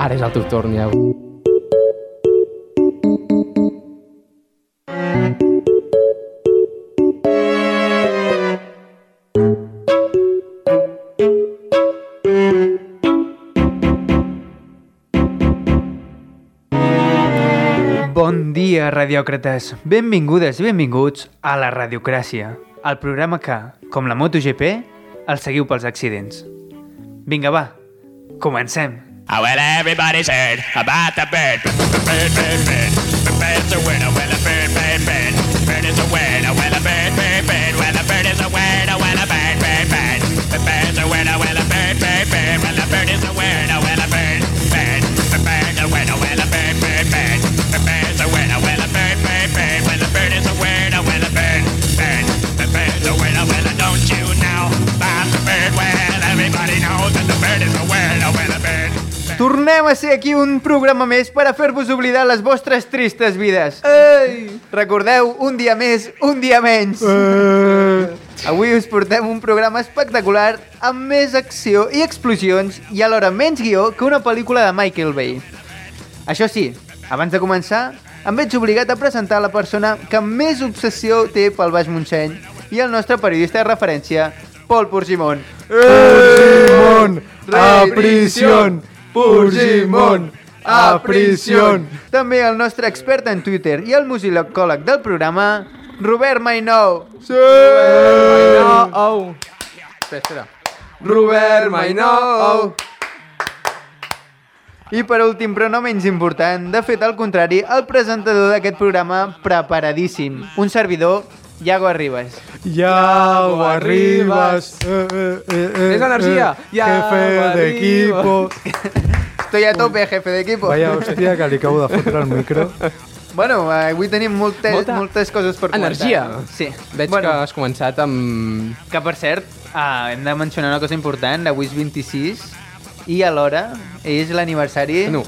Ara és el teu torn, ja. Bon dia, radiòcrates. Benvingudes i benvinguts a la Radiocràcia, el programa que, com la MotoGP, el seguiu pels accidents. Vinga, va, comencem. Oh, well, everybody's heard about the bird. Bird, bird, bird. Bird's a winner. Well, a bird, bird, bird. Bird is a winner. Well, a bird, bird, bird. Well, a bird is a winner. Well, a bird, bird, bird. The bird's a winner. Well, a bird, bird, bird. Well, a bird is a winner. Tornem a ser aquí un programa més per a fer-vos oblidar les vostres tristes vides. Ei! Recordeu, un dia més, un dia menys. Avui us portem un programa espectacular amb més acció i explosions i alhora menys guió que una pel·lícula de Michael Bay. Això sí, abans de començar, em veig obligat a presentar la persona que més obsessió té pel Baix Montseny i el nostre periodista de referència, Pol Porgimon. Purgimón, a prisión, Purgimón, a prisión. També el nostre expert en Twitter i el musicòleg del programa, Robert Mainou. Sí! Oh. Espera, espera. Robert Mainou. I per últim, però no menys important, de fet al contrari, el presentador d'aquest programa preparadíssim, un servidor, Iago Arribas. Yago Arribas. Eh, eh, eh, eh, Més energia. eh, Yago Jefe de equipo. Estoy a tope, jefe d'equipo. Vaya hòstia que li acabo de fotre al micro. Bueno, eh, avui tenim moltes, Molta moltes coses per comentar. Energia. Sí. Veig bueno, que has començat amb... Que per cert, ah, hem de mencionar una cosa important, avui és 26 i alhora és l'aniversari... No,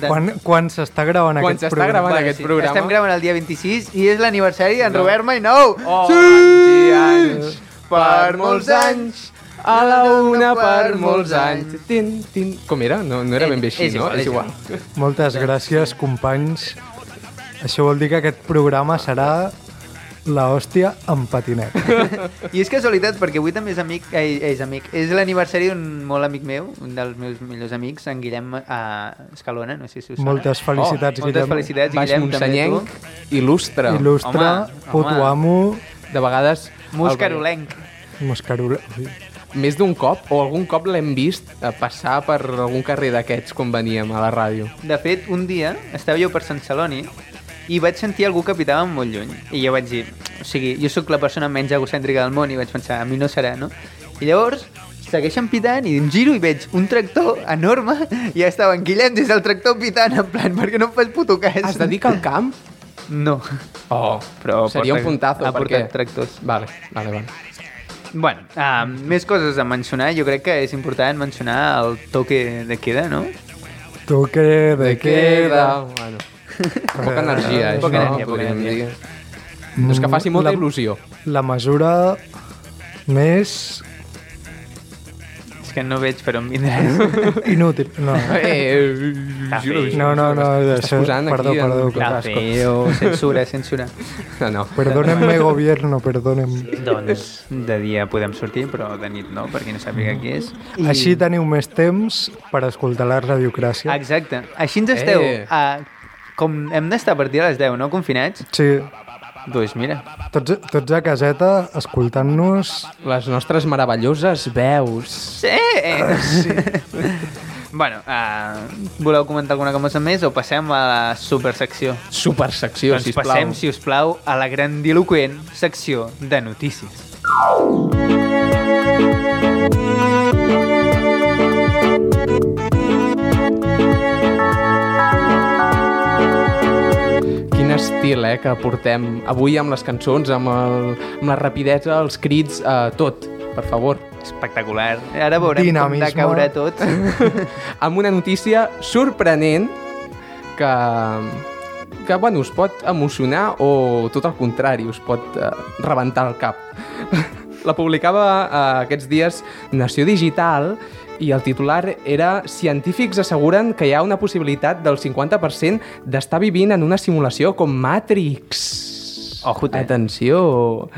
de... Quan, quan s'està gravant Quan aquest programa? gravant aquest programa. Estem gravant el dia 26 i és l'aniversari d'en Robert Mainou. Oh, sí! anys Per molts anys, a la una per molts anys. Tin, tin. Com era? No, no era ben bé així, És no? igual, És és igual. Moltes gràcies, companys. Això vol dir que aquest programa serà la hòstia en patinet. I és casualitat perquè avui també és amic, eh, és amic, és l'aniversari d'un molt amic meu, un dels meus millors amics, en Guillem eh, Escalona, no sé si us sona. Moltes felicitats, oh, Moltes Guillem. felicitats, Baix Guillem, també tu. Il·lustre. Il·lustre, Home, puto home. amo, De vegades... Muscarolenc. moscarula... Més d'un cop, o algun cop l'hem vist eh, passar per algun carrer d'aquests quan veníem a la ràdio. De fet, un dia estava jo per Sant Celoni i vaig sentir algú que pitava molt lluny. I jo vaig dir, o sigui, jo sóc la persona menys egocèntrica del món i vaig pensar, a mi no serà, no? I llavors segueixen pitant i em giro i veig un tractor enorme i ja estava en Guillem des del tractor pitant en plan, perquè no em fas puto cas. Es dedica al camp? No, Oh, però seria porta- un puntazo, ha perquè... portat tractors. Vale, vale, vale. Bueno, uh, més coses a mencionar. Jo crec que és important mencionar el toque de queda, no? Toque de queda. Bueno, poca energia, eh, Poca això, energia, poca energia. No és que faci molta La- il·lusió. La mesura més És que no veig per on vindràs. inútil. No, Eh, no, no, no Estàs això, posant perdó, aquí perdó. en- que Clar, asco. Cafè o censura, censura. No, no. Perdónenme, gobierno, perdónenme. Doncs de dia podem sortir, però de nit no, perquè no sàpiga qui és. I... Així teniu més temps per escoltar la radiocràcia. Exacte. Així ens esteu. Eh. A... Com hem d'estar a partir de les 10, no? Confinats? Sí, Doncs mira. tots, tots a caseta escoltant-nos Les nostres meravelloses veus. Sí! sí. bueno, uh, voleu comentar alguna cosa més o passem a la supersecció? Super secció, doncs sisplau. passem, si us plau, a la grandiloquent secció de notícies. Estil, eh, que portem avui amb les cançons, amb, el, amb la rapidesa, els crits, eh, tot, per favor. Espectacular. Ara veurem Dinamisme. com de caure tot. amb una notícia sorprenent que, que bueno, us pot emocionar o tot el contrari, us pot eh, rebentar el cap. La publicava eh, aquests dies Nació Digital I el titular era Científics asseguren que hi ha una possibilitat del 50% d'estar vivint en una simulació com Matrix. Ojute. Atenció.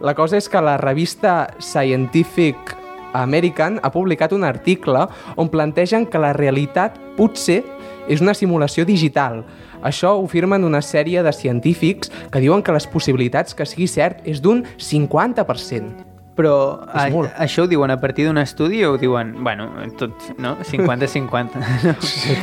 La cosa és que la revista Scientific American ha publicat un article on plantegen que la realitat potser és una simulació digital. Això ho firmen una sèrie de científics que diuen que les possibilitats que sigui cert és d'un 50%. Però a, això ho diuen a partir d'un estudi o ho diuen, bueno, tot, no? 50-50. No?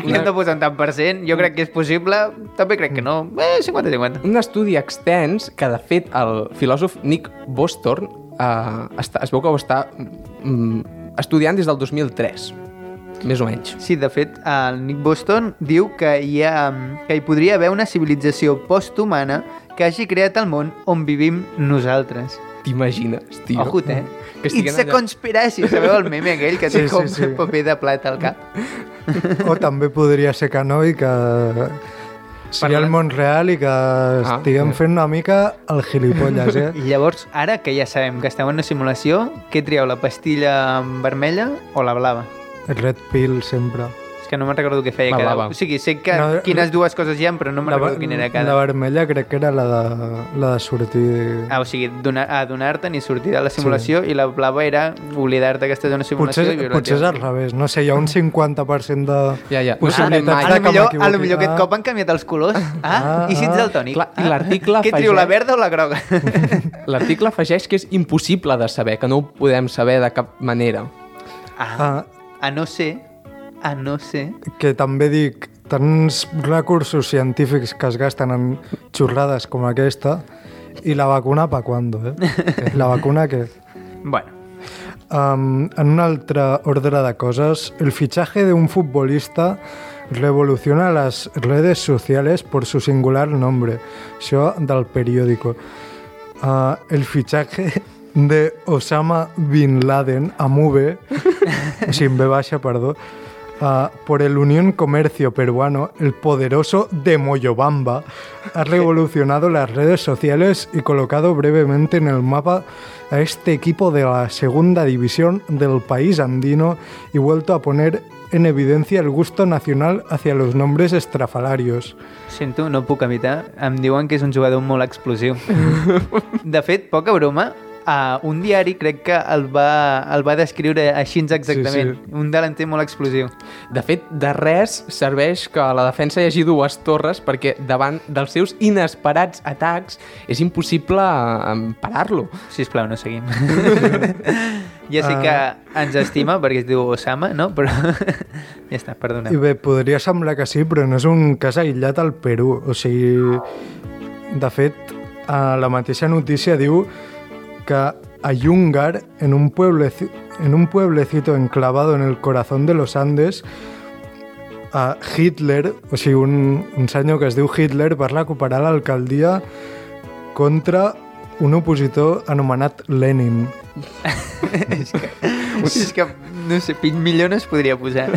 Li hem de posar un tant per cent, jo crec que és possible, també crec que no. Eh, 50-50. Un estudi extens que, de fet, el filòsof Nick Bostorn eh, està, es veu que ho està mm, estudiant des del 2003, més o menys. Sí, de fet, el Nick Boston diu que hi, ha, que hi podria haver una civilització posthumana que hagi creat el món on vivim nosaltres. T'imagines, tio? Ojut, eh? Que It's a allà. conspiracy, sabeu el meme aquell que té Sí, sí, com sí. paper de plata al cap? O també podria ser que no i que sigui Parlant- el món real i que estiguem fent una mica el gilipolles, eh? I llavors, ara que ja sabem que estem en una simulació, què trieu, la pastilla vermella o la blava? Red pill sempre. És que no me'n recordo què feia La cada... blava. O sigui, sé que No, quines dues coses hi ha, però no me'n recordo quina era cada. la vermella crec que era la de, la de sortir... Ah, o sigui, donar, adonar-te'n i sortir de la simulació i la blava era oblidar-te que estàs en una simulació Potser, i viure potser és al revés, no sé, hi ha un 50% de Ja, ja. Possibilitats sabem mai. a de lo que millor, a m'equivoqui. lo millor aquest Ah. cop han canviat els colors. Ah, Ah, i si ets ah. daltònic. Clar, i l'article Què trio, la verda o la groga? L'article afegeix que és impossible de saber, que no ho podem saber de cap manera. ah, Ah, a no ser, a no ser... que també dic, tants recursos científics que es gasten en xurrades com aquesta i la vacuna pa quando, eh? La vacuna que... Bueno, Um, en un altre ordre de coses, el fichaje de un futbolista revoluciona las redes sociales por su singular nombre. Això del periódico. Uh, el fichaje de Osama Bin Laden, o sigui, amb V baixa, perdó, uh, por el Unión Comercio Peruano, el poderoso de Moyobamba ha revolucionado las redes sociales y colocado brevemente en el mapa a este equipo de la segunda división del país andino y vuelto a poner en evidencia el gusto nacional hacia los nombres estrafalarios. sento, no puc evitar. Em diuen que és un jugador molt explosiu. De fet, poca broma, uh, un diari crec que el va, el va descriure així exactament. Sí, Un delanter molt explosiu. De fet, de res serveix que la defensa hi hagi dues torres perquè davant dels seus inesperats atacs és impossible eh, parar-lo. Sisplau, no seguim. ja sé que ens estima perquè es diu Osama, no? Però ja està, perdona. I bé, podria semblar que sí, però no és un cas aïllat al Perú. O sigui, de fet, a la mateixa notícia diu que a Yungar, en un, puebleci- en un pueblecito enclavado en el corazón de los Andes, a Hitler, o sigui, un, un senyor que es diu Hitler, va recuperar l'alcaldia contra un opositor anomenat Lenin. és, que, és que, no sé, pit millor no es podria posar.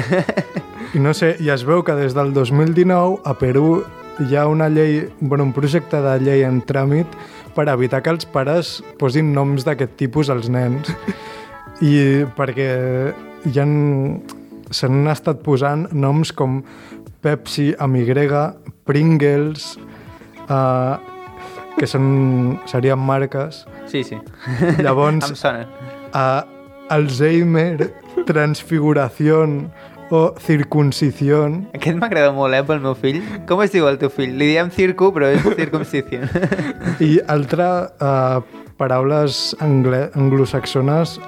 I no sé, i es veu que des del 2019 a Perú hi ha una llei, bueno, un projecte de llei en tràmit per evitar que els pares posin noms d'aquest tipus als nens. I perquè hi han, s'han estat posant noms com Pepsi amb Y, Pringles, uh, que són, serien marques. Sí, sí. Llavors, Em sona. a Alzheimer, transfiguración o circuncisión. Aquest m'agrada molt, eh, pel meu fill. Com es diu el teu fill? Li diem circo, però és circumcisió. I altra uh, paraules anglosaxones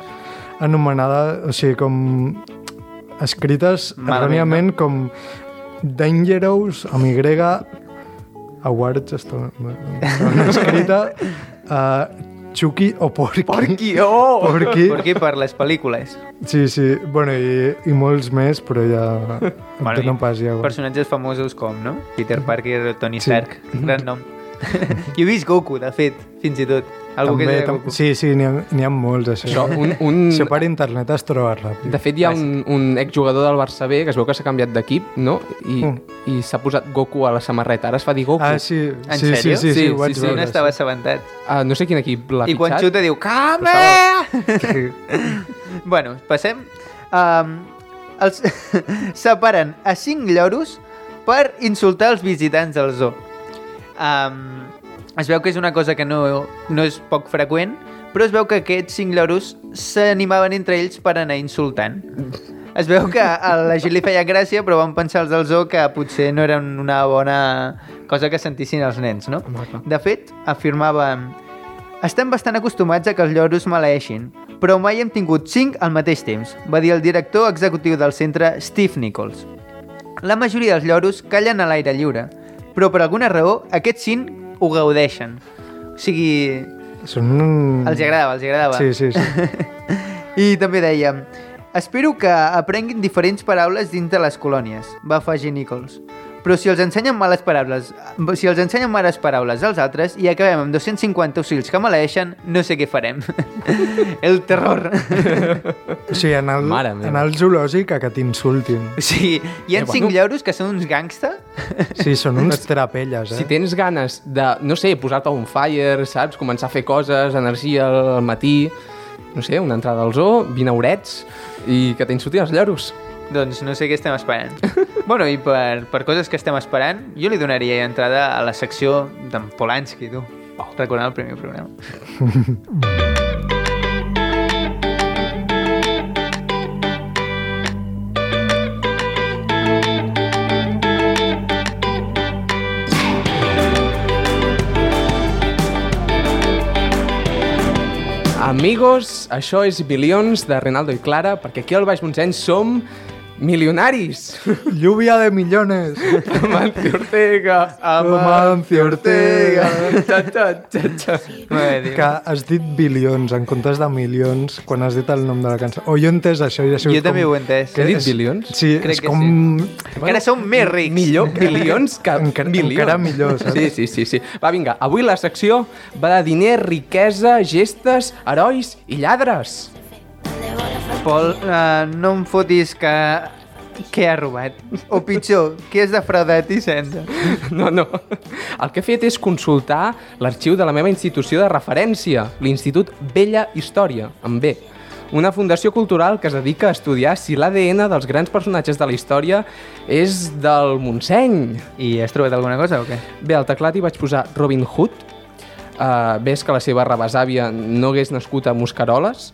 anomenades, o sigui, com escrites erròniament com Dangerous, amb Y, Awards, està escrita, uh, Chucky o Porky. Porqui, oh! Porqui. Porqui per les pel·lícules. Sí, sí, bueno, i, i molts més, però ja Bueno, bueno, pas ja. Personatges famosos com, no? Peter Parker o Tony Sí. Stark. Gran nom. Jo he vist Goku, de fet, fins i tot. Algú que També, és de tam Goku. sí, sí, n'hi ha, ha molts, això. Això, un, un, Això per internet es troba ràpid. de fet, hi ha un, un exjugador del Barça B que es veu que s'ha canviat d'equip, no? I, Mm. i s'ha posat Goku a la samarreta. Ara es fa dir Goku. Ah, sí, En sí, sèrio? sí, sí, sí, Sí, ho vaig sí, Sí, sí, no estava assabentat. Ah, no sé quin equip l'ha I quan xuta diu, Kame! bueno, passem. Um, els separen a cinc lloros per insultar els visitants del zoo. Um, es veu que és una cosa que no, no és poc freqüent, però es veu que aquests cinc lloros s'animaven entre ells per anar insultant. Es veu que a la gent li feia gràcia, però van pensar els del zoo que potser no era una bona cosa que sentissin els nens, no? De fet, afirmava estem bastant acostumats a que els lloros maleeixin, però mai hem tingut cinc al mateix temps, va dir el director executiu del centre, Steve Nichols. La majoria dels lloros callen a l'aire lliure, però per alguna raó aquests cinc ho gaudeixen. O sigui, Són els agradava, els agradava. Sí, sí, sí. I també deia Espero que aprenguin diferents paraules dins de les colònies, va afegir Nichols. Però si els ensenyen males paraules, si els ensenyen males paraules als altres i acabem amb 250 ocells que maleeixen, no sé què farem. El terror. O sigui, en el, Mare meva. en el zoològic a que t'insultin. Sí, hi ha Eh, cinc bueno. lloros que són uns gangsta. Sí, són uns trapelles, eh? Si tens ganes de, no sé, posar-te un fire, saps? Començar a fer coses, energia al matí, no sé, una entrada al zoo, 20 eurets, i que t'insultin els lloros. Doncs no sé què estem esperant. bueno, i per, per coses que estem esperant, jo li donaria entrada a la secció d'en Polanski, tu. Oh, recordant el primer programa. Amigos, això és Bilions de Renaldo i Clara, perquè aquí al Baix Montseny som milionaris. Lluvia de millones. Amancio Ortega, Amancio Ortega. Ta. Mare de Déu. Que has dit bilions en comptes de milions quan has dit el nom de la cançó. O jo he entès això i ha sigut Jo també ho he entès. Què he dit, bilions? Sí, Crec és que com... Encara som més rics. Millor bilions que Encara- bilions. encara millor, saps? Sí, sí, sí, sí. Va, vinga, avui la secció va de diner, riquesa, gestes, herois i lladres. Pol, uh, no em fotis que... Què ha robat? O pitjor, que és defraudat i sense. No, no. El que he fet és consultar l'arxiu de la meva institució de referència, l'Institut Bella Història, amb B. Una fundació cultural que es dedica a estudiar si l'ADN dels grans personatges de la història és del Montseny. I has trobat alguna cosa o què? Bé, al teclat hi vaig posar Robin Hood. Uh, ves que la seva rebesàvia no hagués nascut a Moscaroles,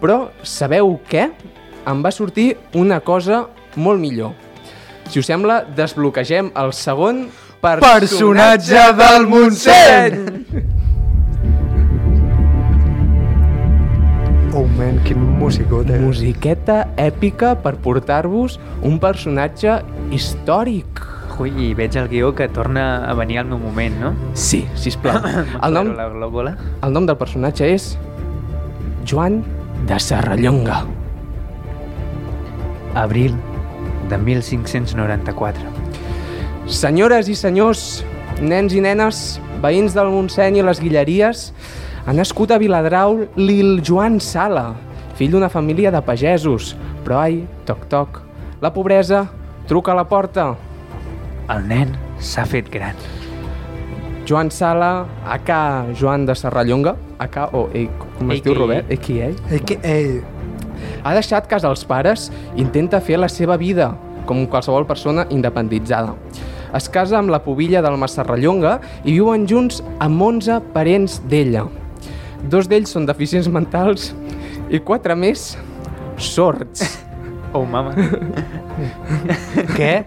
però sabeu què? Em va sortir una cosa molt millor. Si us sembla, desbloquegem el segon Personatge del Montseny! Oh, man, quin musicot, eh? Musiqueta èpica per portar-vos un personatge històric. Ui, i veig el guió que torna a venir al meu moment, no? Sí, sisplau. El nom, La glòbula. el nom del personatge és Joan de Serrallonga. Abril de 1594. Senyores i senyors, nens i nenes, veïns del Montseny i les Guilleries, ha nascut a Viladrau l'Il Joan Sala, fill d'una família de pagesos. Però ai, toc toc, la pobresa truca a la porta. El nen s'ha fet gran. Joan Sala, acá Joan de Serrallonga, acá o ei, com es diu Robert? AKA. Eh, que, eh, Ha deixat casa als pares i intenta fer la seva vida, com qualsevol persona independitzada. Es casa amb la pobilla del Massarrallonga i viuen junts amb 11 parents d'ella. Dos d'ells són deficients mentals i quatre més sords. Oh, mama. què?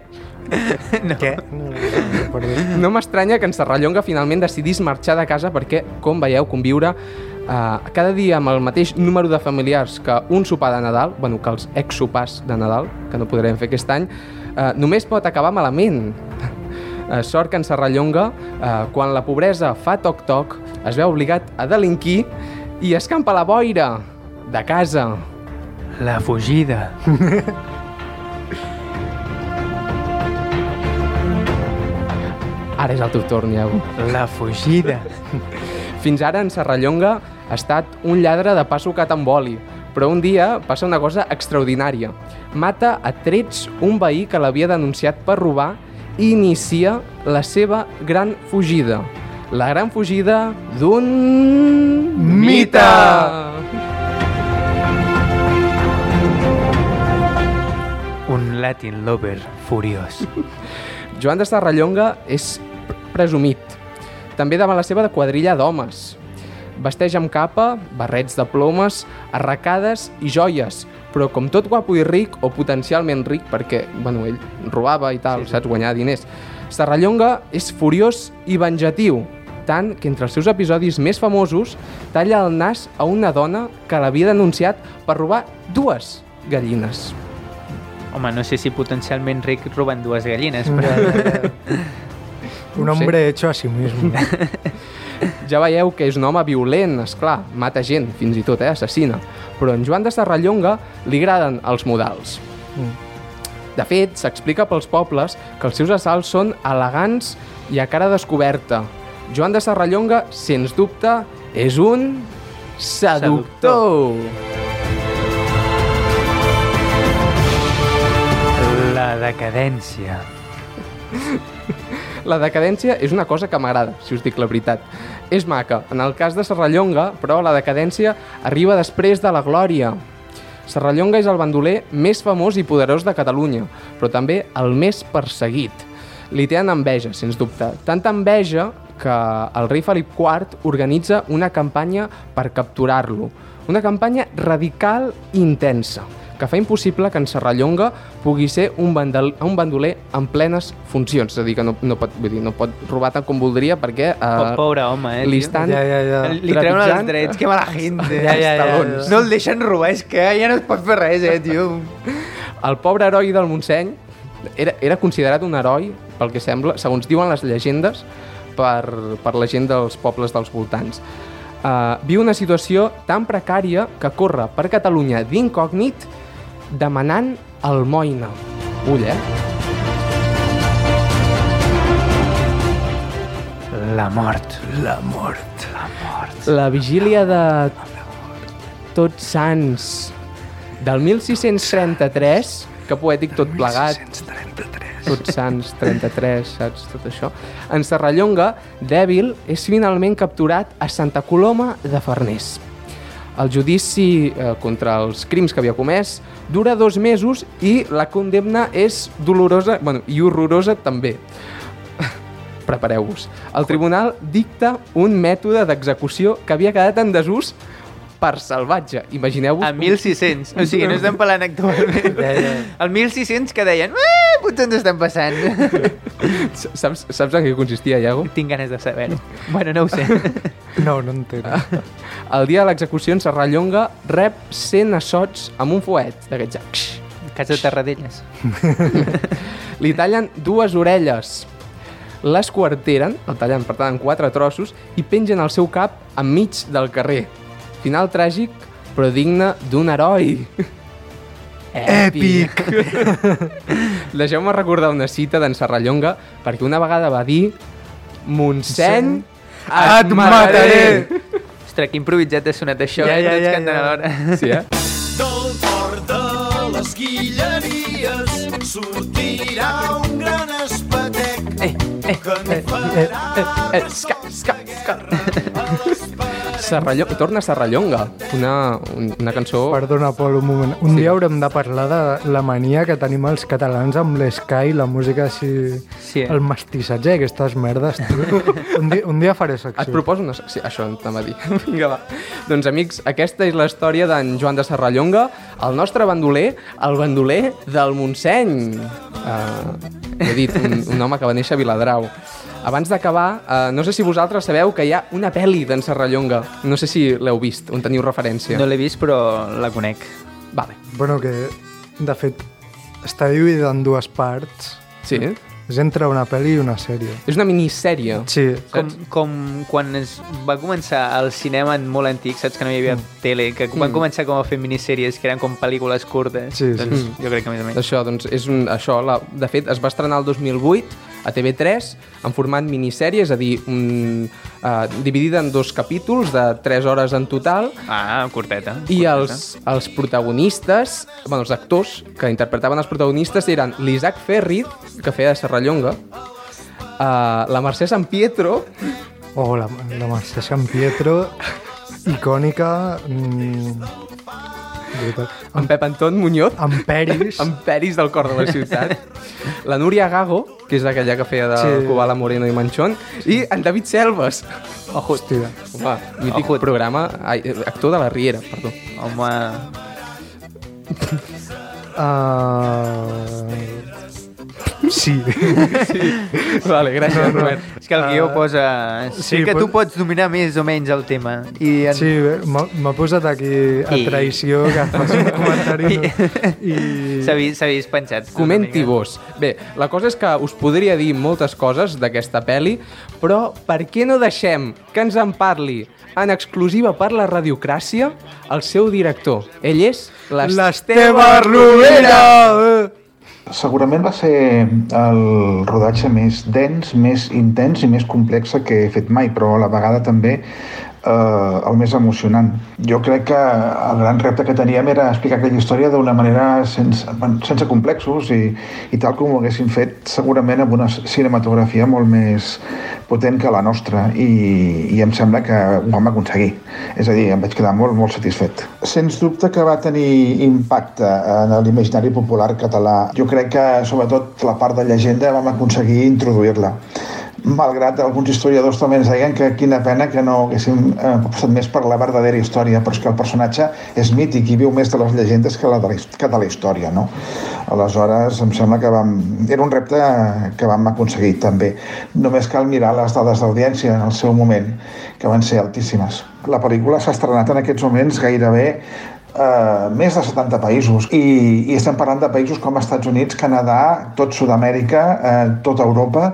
no. Què? No, no, no, perdó. No m'estranya que en Serrallonga finalment decidís marxar de casa perquè, com veieu, conviure eh, cada dia amb el mateix número de familiars que un sopar de Nadal, bueno, que els ex-sopars de Nadal, que no podrem fer aquest any, eh, només pot acabar malament. Eh, sort que en Serrallonga, eh, quan la pobresa fa toc-toc, es veu obligat a delinquir i escampa la boira de casa. La fugida. Ara és el teu torn, Iago. La fugida. Fins ara en Serrallonga ha estat un lladre de pa sucat amb oli, però un dia passa una cosa extraordinària. Mata a trets un veí que l'havia denunciat per robar i inicia la seva gran fugida. La gran fugida d'un... Mite! un Latin lover furiós. Joan de Serrallonga és presumit. També davant la seva quadrilla d'homes. Vesteix amb capa, barrets de plomes, arracades i joies, però com tot guapo i ric, o potencialment ric, perquè, bueno, ell robava i tal, sí, sí. saps, guanyar diners. Serrallonga és furiós i venjatiu, tant que entre els seus episodis més famosos talla el nas a una dona que l'havia denunciat per robar dues gallines. Home, no sé si potencialment ric robant dues gallines, però... Un No ho sé. hombre hecho a sí mismo. Ja veieu que és un home violent, és clar, mata gent, fins i tot, eh, assassina. Però en Joan de Serrallonga li agraden els modals. De fet, s'explica pels pobles que els seus assalts són elegants i a cara descoberta. Joan de Serrallonga, sens dubte, és un seductor. La decadència. La decadència és una cosa que m'agrada, si us dic la veritat. És maca, en el cas de Serrallonga, però la decadència arriba després de la glòria. Serrallonga és el bandoler més famós i poderós de Catalunya, però també el més perseguit. Li tenen enveja, sens dubte. Tanta enveja que el rei Felip IV organitza una campanya per capturar-lo. Una campanya radical i intensa, que fa impossible que en Serrallonga pugui ser un, bandal, un bandoler en plenes funcions. És a dir, que no, no, pot, vull dir, no pot robar tant com voldria perquè eh, Pobre home, eh, li estan Ja, ja, ja. Li treuen els drets, que mala gent. Ja, ja, ja, ja. No el deixen robar, és que ja no es pot fer res, eh, tio. El pobre heroi del Montseny era, era considerat un heroi, pel que sembla, segons diuen les llegendes, per, per la gent dels pobles dels voltants. Uh, viu una situació tan precària que corre per Catalunya d'incògnit demanant almoina. Ull, eh? La mort. La mort. La mort. La vigília de Tots Sants del 1633, que poètic tot plegat, Tots Sants 33, saps, tot això. En Serrallonga, dèbil, és finalment capturat a Santa Coloma de Farners. El judici eh, contra els crims que havia comès dura dos mesos i la condemna és dolorosa bueno, i horrorosa també. Prepareu-vos. El tribunal dicta un mètode d'execució que havia quedat en desús per salvatge. Imagineu-vos... A 1600. O sigui, no estem parlant actualment. Ja, ja. El 1600 que deien, eh, potser ens estem passant. Saps, saps en què consistia, Iago? Tinc ganes de saber-ho. Bueno, no ho sé. No, no entenc. El dia de l'execució en Serrallonga rep 100 assots amb un fuet d'aquests. ja. Casa de Terradelles. Li tallen dues orelles. Les quarteren, el tallen per tant en quatre trossos, i pengen el seu cap enmig del carrer. Final tràgic, però digne d'un heroi. Èpic! Deixeu-me recordar una cita d'en Serrallonga, perquè una vegada va dir Montseny, Et mataré! Ostres, que improvisat ha sonat això. Ja, eh? ja, ja, ja. Sí, eh? Del port de les Guilleries sortirà un gran espatec Eh, eh, que no farà Eh, esca, esca, esca. Serrallonga, torna a Serrallonga, una, un- una cançó... Perdona, Pol, un moment. Un Sí. dia haurem de parlar de la mania que tenim els catalans amb l'Sky, la música així... Sí. El mestissatge aquestes merdes. Un dia, un dia faré secció. Et proposo una secció. Això anava a dir. Vinga, va. Doncs, amics, aquesta és la història d'en Joan de Serrallonga, el nostre bandoler, el bandoler del Montseny. Uh, he dit, un, un home que va néixer a Viladrau. Abans d'acabar, uh, no sé si vosaltres sabeu que hi ha una pel·li d'en Serrallonga. No sé si l'heu vist, on teniu referència. No l'he vist, però la conec. Vale. Bueno, que, de fet, està dividida en dues parts. Sí? És entre una pel·li i una sèrie. És una minissèrie. Sí, Com, com quan es va començar el cinema en molt antic, saps que no hi havia tele, que van començar com a fer minissèries que eren com pel·lícules curtes. Sí, sí. doncs jo crec que més o menys. Això, doncs, és un, això, la, de fet, es va estrenar el 2008 a TV3 en format minissèrie, és a dir, un, uh, dividida en dos capítols de 3 hores en total, Ah, curteta. i curteta. els, els protagonistes, bueno, els actors que interpretaven els protagonistes eren l'Isaac Ferri, que feia de Serrallonga, uh, la Mercè San Pietro, Oh, la, la Mercè San Pietro, icònica... Mm. En Pep Anton Muñoz, Amb peris. en Peris del cor de la ciutat. La Núria Gago, que és aquella que feia de Sí. Cubala Moreno i Manchón, i en David Selves. Ojo, Hòstia. Home, mític Ojo. programa, ai, eh, actor de la Riera, perdó. home... Uh... Sí. Vale, gràcies, Robert. És que el guió posa... Sí, sí, que pot- tu pots dominar més o menys el tema. I en... Sí, m'ha posat aquí a I- traïció que fas un comentari no? i... S'ha vist, penjat. Comenti vos. Bé, la cosa és que us podria dir moltes coses d'aquesta peli, però per què no deixem que ens en parli en exclusiva per la radiocràcia el seu director? Ell és L'Esteve Rovira! Segurament va ser el rodatge més dens, més intens i més complex que he fet mai, però a la vegada també eh, el més emocionant. Jo crec que el gran repte que teníem era explicar aquella història d'una manera sense, sense complexos i, i tal com ho haguéssim fet segurament amb una cinematografia molt més potent que la nostra i, i em sembla que ho vam aconseguir. És a dir, em vaig quedar molt, molt satisfet. Sens dubte que va tenir impacte en l'imaginari popular català. Jo crec que, sobretot, la part de llegenda vam aconseguir introduir-la malgrat alguns historiadors també ens deien que quina pena que no haguéssim eh, apostat més per la verdadera història, però és que el personatge és mític i viu més de les llegendes que, la de la, que de la història, no? Aleshores, em sembla que vam... Era un repte que vam aconseguir, també. Només cal mirar les dades d'audiència en el seu moment, que van ser altíssimes. La pel·lícula s'ha estrenat en aquests moments gairebé eh, més de 70 països i, i estem parlant de països com Estats Units, Canadà, tot Sud-amèrica, eh, tota Europa,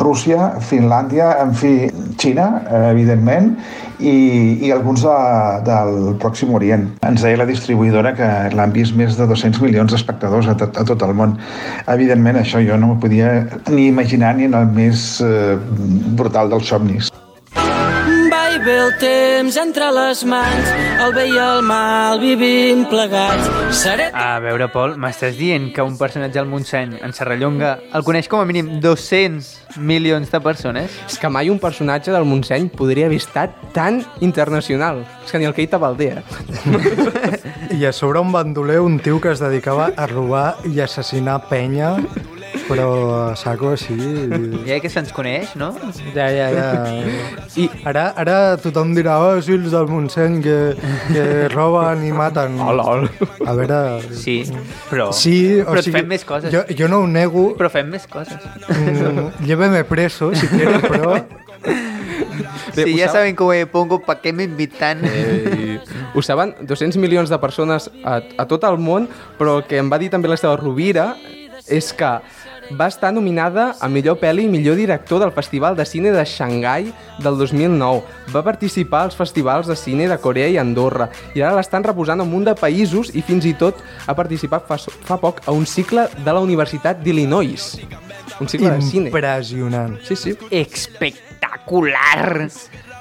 Rússia, Finlàndia, en fi, Xina, eh, evidentment, i, i alguns de, del Pròxim Orient. Ens deia la distribuïdora que l'han vist més de 200 milions d'espectadors a, a tot el món. Evidentment, això jo no m'ho podia ni imaginar ni en el més eh, brutal dels somnis. Ve el temps entre les mans, el bé i el mal vivim plegats. Seré... A veure, Pol, m'estàs dient que un personatge al Montseny, en Serrallonga, el coneix com a mínim 200 milions de persones? És que mai un personatge del Montseny podria haver estat tan internacional. És que ni el Keita Valdea. I a sobre un bandoler, un tio que es dedicava a robar i assassinar penya, però a saco així... Ja que se'ns coneix, no? Ja, ja, ja. I ara, ara tothom dirà, oh, sí, els del Montseny que, que roben i maten. Oh, lol. A veure... Sí, però... Sí, o però sigui, fem més coses. Jo, jo no ho nego, Però fem més coses. mm, lléveme preso, si quiere, però... Bé, sí, ja sab- saben que ho pongo, pa què m'invitant? Eh, ho saben 200 milions de persones a, a tot el món, però el que em va dir també l'Esteve Rovira és que va estar nominada a millor pel·li i millor director del Festival de Cine de Xangai del 2009. Va participar als festivals de cine de Corea i Andorra i ara l'estan reposant en un munt de països i fins i tot ha participat fa, fa poc a un cicle de la Universitat d'Illinois. Un cicle de cine. Impressionant. Sí, sí. Espectacular!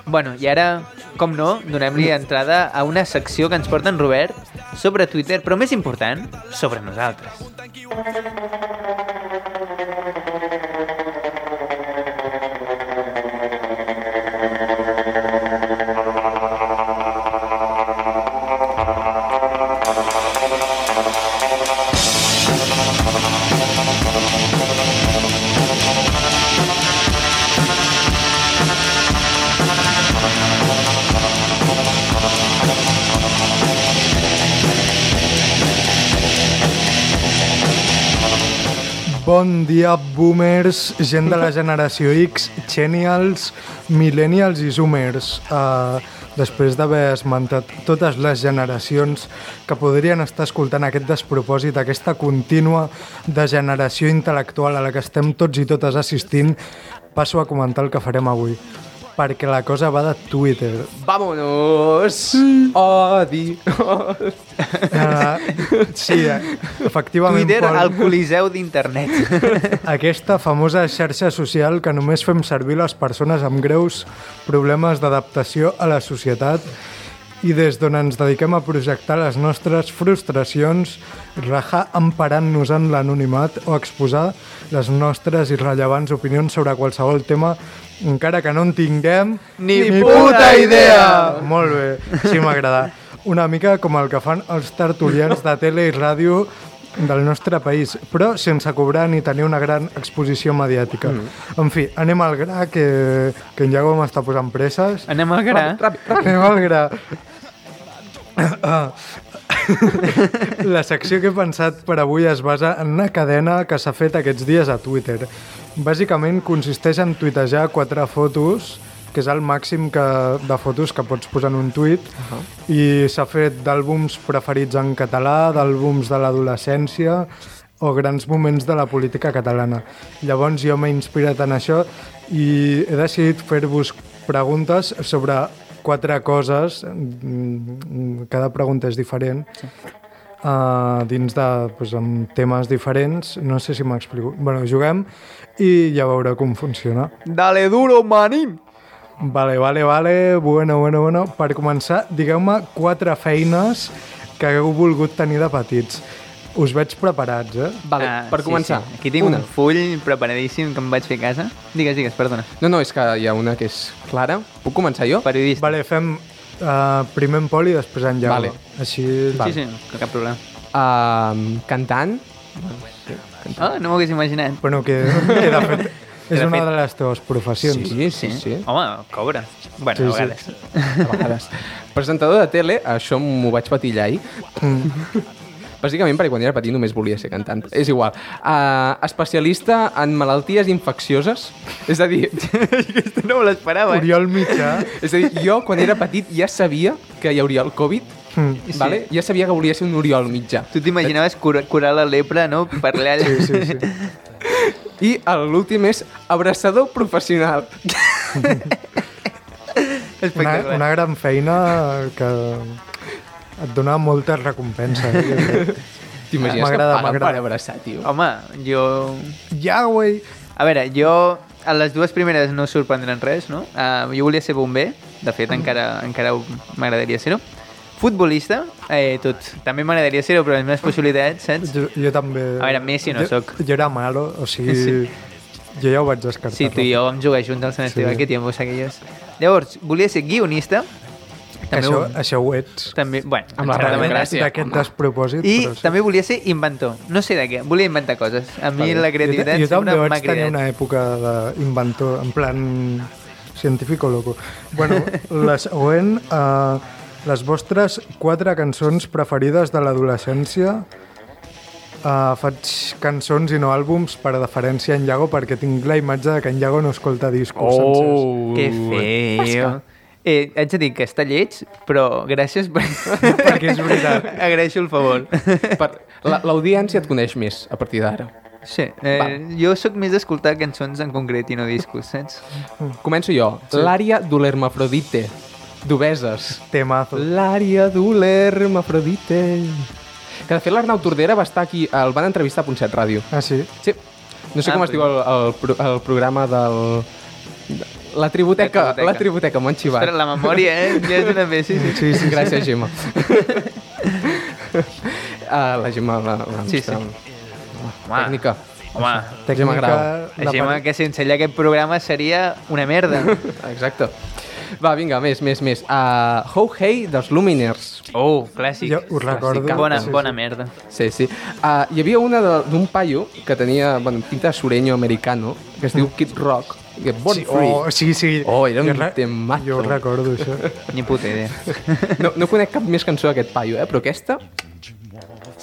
Bueno, i ara, com no, donem-li entrada a una secció que ens porta en Robert sobre Twitter, però més important, sobre nosaltres. Bon dia, boomers, gent de la generació X, genials, millennials i zoomers. Uh, després d'haver esmentat totes les generacions que podrien estar escoltant aquest despropòsit, aquesta contínua degeneració intel·lectual a la que estem tots i totes assistint, passo a comentar el que farem avui. Perquè la cosa va de Twitter. Vámonos! Odi! Uh, sí, eh, efectivament, Twitter, Pol. el coliseu d'internet. Aquesta famosa xarxa social que només fem servir les persones amb greus problemes d'adaptació a la societat i des d'on ens dediquem a projectar les nostres frustracions, rajar emparant-nos en l'anonimat o exposar les nostres irrellevants opinions sobre qualsevol tema encara que no en tinguem Ni puta idea! Molt bé, sí m'agrada. una mica com el que fan els tertulians de tele i ràdio del nostre país, però sense cobrar ni tenir una gran exposició mediàtica. Mm. En fi, anem al gra, que, que en Iago m'està posant presses. Anem al gra. Ràpid, ràpid. Anem al gra. La secció que he pensat per avui es basa en una cadena que s'ha fet aquests dies a Twitter. Bàsicament consisteix en tuitejar quatre fotos, que és el màxim que, de fotos que pots posar en un tuit, uh -huh. i s'ha fet d'àlbums preferits en català, d'àlbums de l'adolescència o grans moments de la política catalana. Llavors jo m'he inspirat en això i he decidit fer-vos preguntes sobre quatre coses, mm, cada pregunta és diferent, sí. uh, dins de pues, amb temes diferents, no sé si m'explico. bueno, juguem i ja veureu com funciona. Dale duro, manín! Vale, vale, vale, bueno, bueno, bueno. Per començar, digueu-me quatre feines que hagueu volgut tenir de petits. Us veig preparats, eh? Vale, Ah, per sí, començar. Sí. Aquí tinc una. un full preparadíssim que em vaig fer a casa. Digues, digues, perdona. No, no, és que hi ha una que és clara. Puc començar jo? Periodista. Vale, fem uh, primer en Pol i després en Iago. Vale. Així... Sí, sí, no, cap problema. Uh, cantant. Ah, no m'ho hagués imaginat. Bueno, que, que de fet és De una fet- de les teves professions. Sí, sí, sí. Home, cobra. Bueno, Sí, a sí. vegades. A vegades. Presentador de tele, això m'ho vaig patillar ahir. Bàsicament perquè quan era petit només volia ser cantant. És igual. Uh, especialista en malalties infeccioses. És a dir, Aquesta no me l'esperava, eh? Oriol Mitjà. és a dir, jo quan era petit ja sabia que hi hauria el Covid, Mm. Sí. vale? ja sabia que volia ser un Oriol mitjà. Tu t'imaginaves curar, curar la lepra, no? Per allà. Sí, sí, sí. I l'últim és abraçador professional. Una, una gran feina que et dona moltes recompenses. Eh? T'imagines que paguen per abraçar, tio? Home, jo... ja, güey! A veure, jo... A les dues primeres no sorprendran res, no? Uh, jo volia ser bomber, de fet encara, encara ho- m'agradaria ser-ho. Futbolista, eh, tot. També m'agradaria ser-ho, però les meves possibilitats, saps? Jo, jo també... A veure, Messi no jo, sóc. Jo era malo, o sigui... Sí. Jo ja ho vaig descartar. Sí, tu i jo vam jugar junts al Sant Esteve, Sí. que tiempos aquellos. Llavors, volia ser guionista. També, Això, ho- això ho ets. també, bueno, Amb la radiogràcia. D'aquest despropòsit. I però sí. també volia ser inventor. No sé de què, volia inventar coses. A mi Vale. la creativitat jo, jo també sempre m'ha vaig tenir cridat. una època d'inventor, en plan científic o loco. Bueno, la següent, uh, les vostres quatre cançons preferides de l'adolescència. Uh, faig cançons i no àlbums per deferència a en Iago perquè tinc la imatge de que en Iago no escolta discos sencers. Que feo. Eh, haig de dir que està lleig, però gràcies per... Perquè és veritat. Agraeixo el favor. Per... la- L'audiència et coneix més a partir d'ara. Sí, eh, jo sóc més d'escoltar cançons en concret i no discos, saps? Començo jo. L'àrea d'Ulermafrodite. D'Obeses. Temazo. L'àrea d'Ulermafrodite. Que de fet l'Arnau Tordera va estar aquí, el van entrevistar a 7 Ràdio. Ah, sí? Sí. No sé Ah, com es diu el, el, el programa del... La tributeca, La tributeca. la tributeca, m'ho han xivat. Ostres, la memòria, eh? Ja és una més, sí, sí. Sí, sí, gràcies, Gemma. uh, la Gemma, la, la Sí, nostra Home, tècnica. Home, Gemma Grau. la part- que sense ella aquest programa seria una merda. Exacte. Va, vinga, més, més, més. Uh, How Hey dels Luminers. Oh, clàssic. Jo us recordo... Bona, sí, bona sí. merda. Sí, sí. Uh, hi havia una de- d'un paio que tenia, bueno, pinta de sureño americano, que es diu Kid Rock, que Born Sí, Free. oh, sí, sí. Oh, era un temazo. Jo ho recordo, això. Ni puta idea. No, no conec cap més cançó d'aquest paio, eh? però aquesta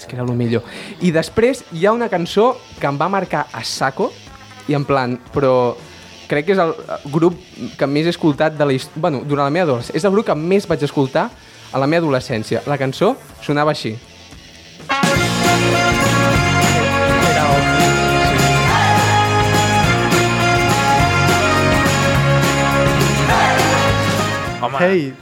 és que era el millor. I després hi ha una cançó que em va marcar a saco i en plan, però crec que és el grup que més he escoltat de la hist- bueno, durant la meva adolescència. És el grup que més vaig escoltar a la meva adolescència. La cançó sonava així. Era Home, Hey,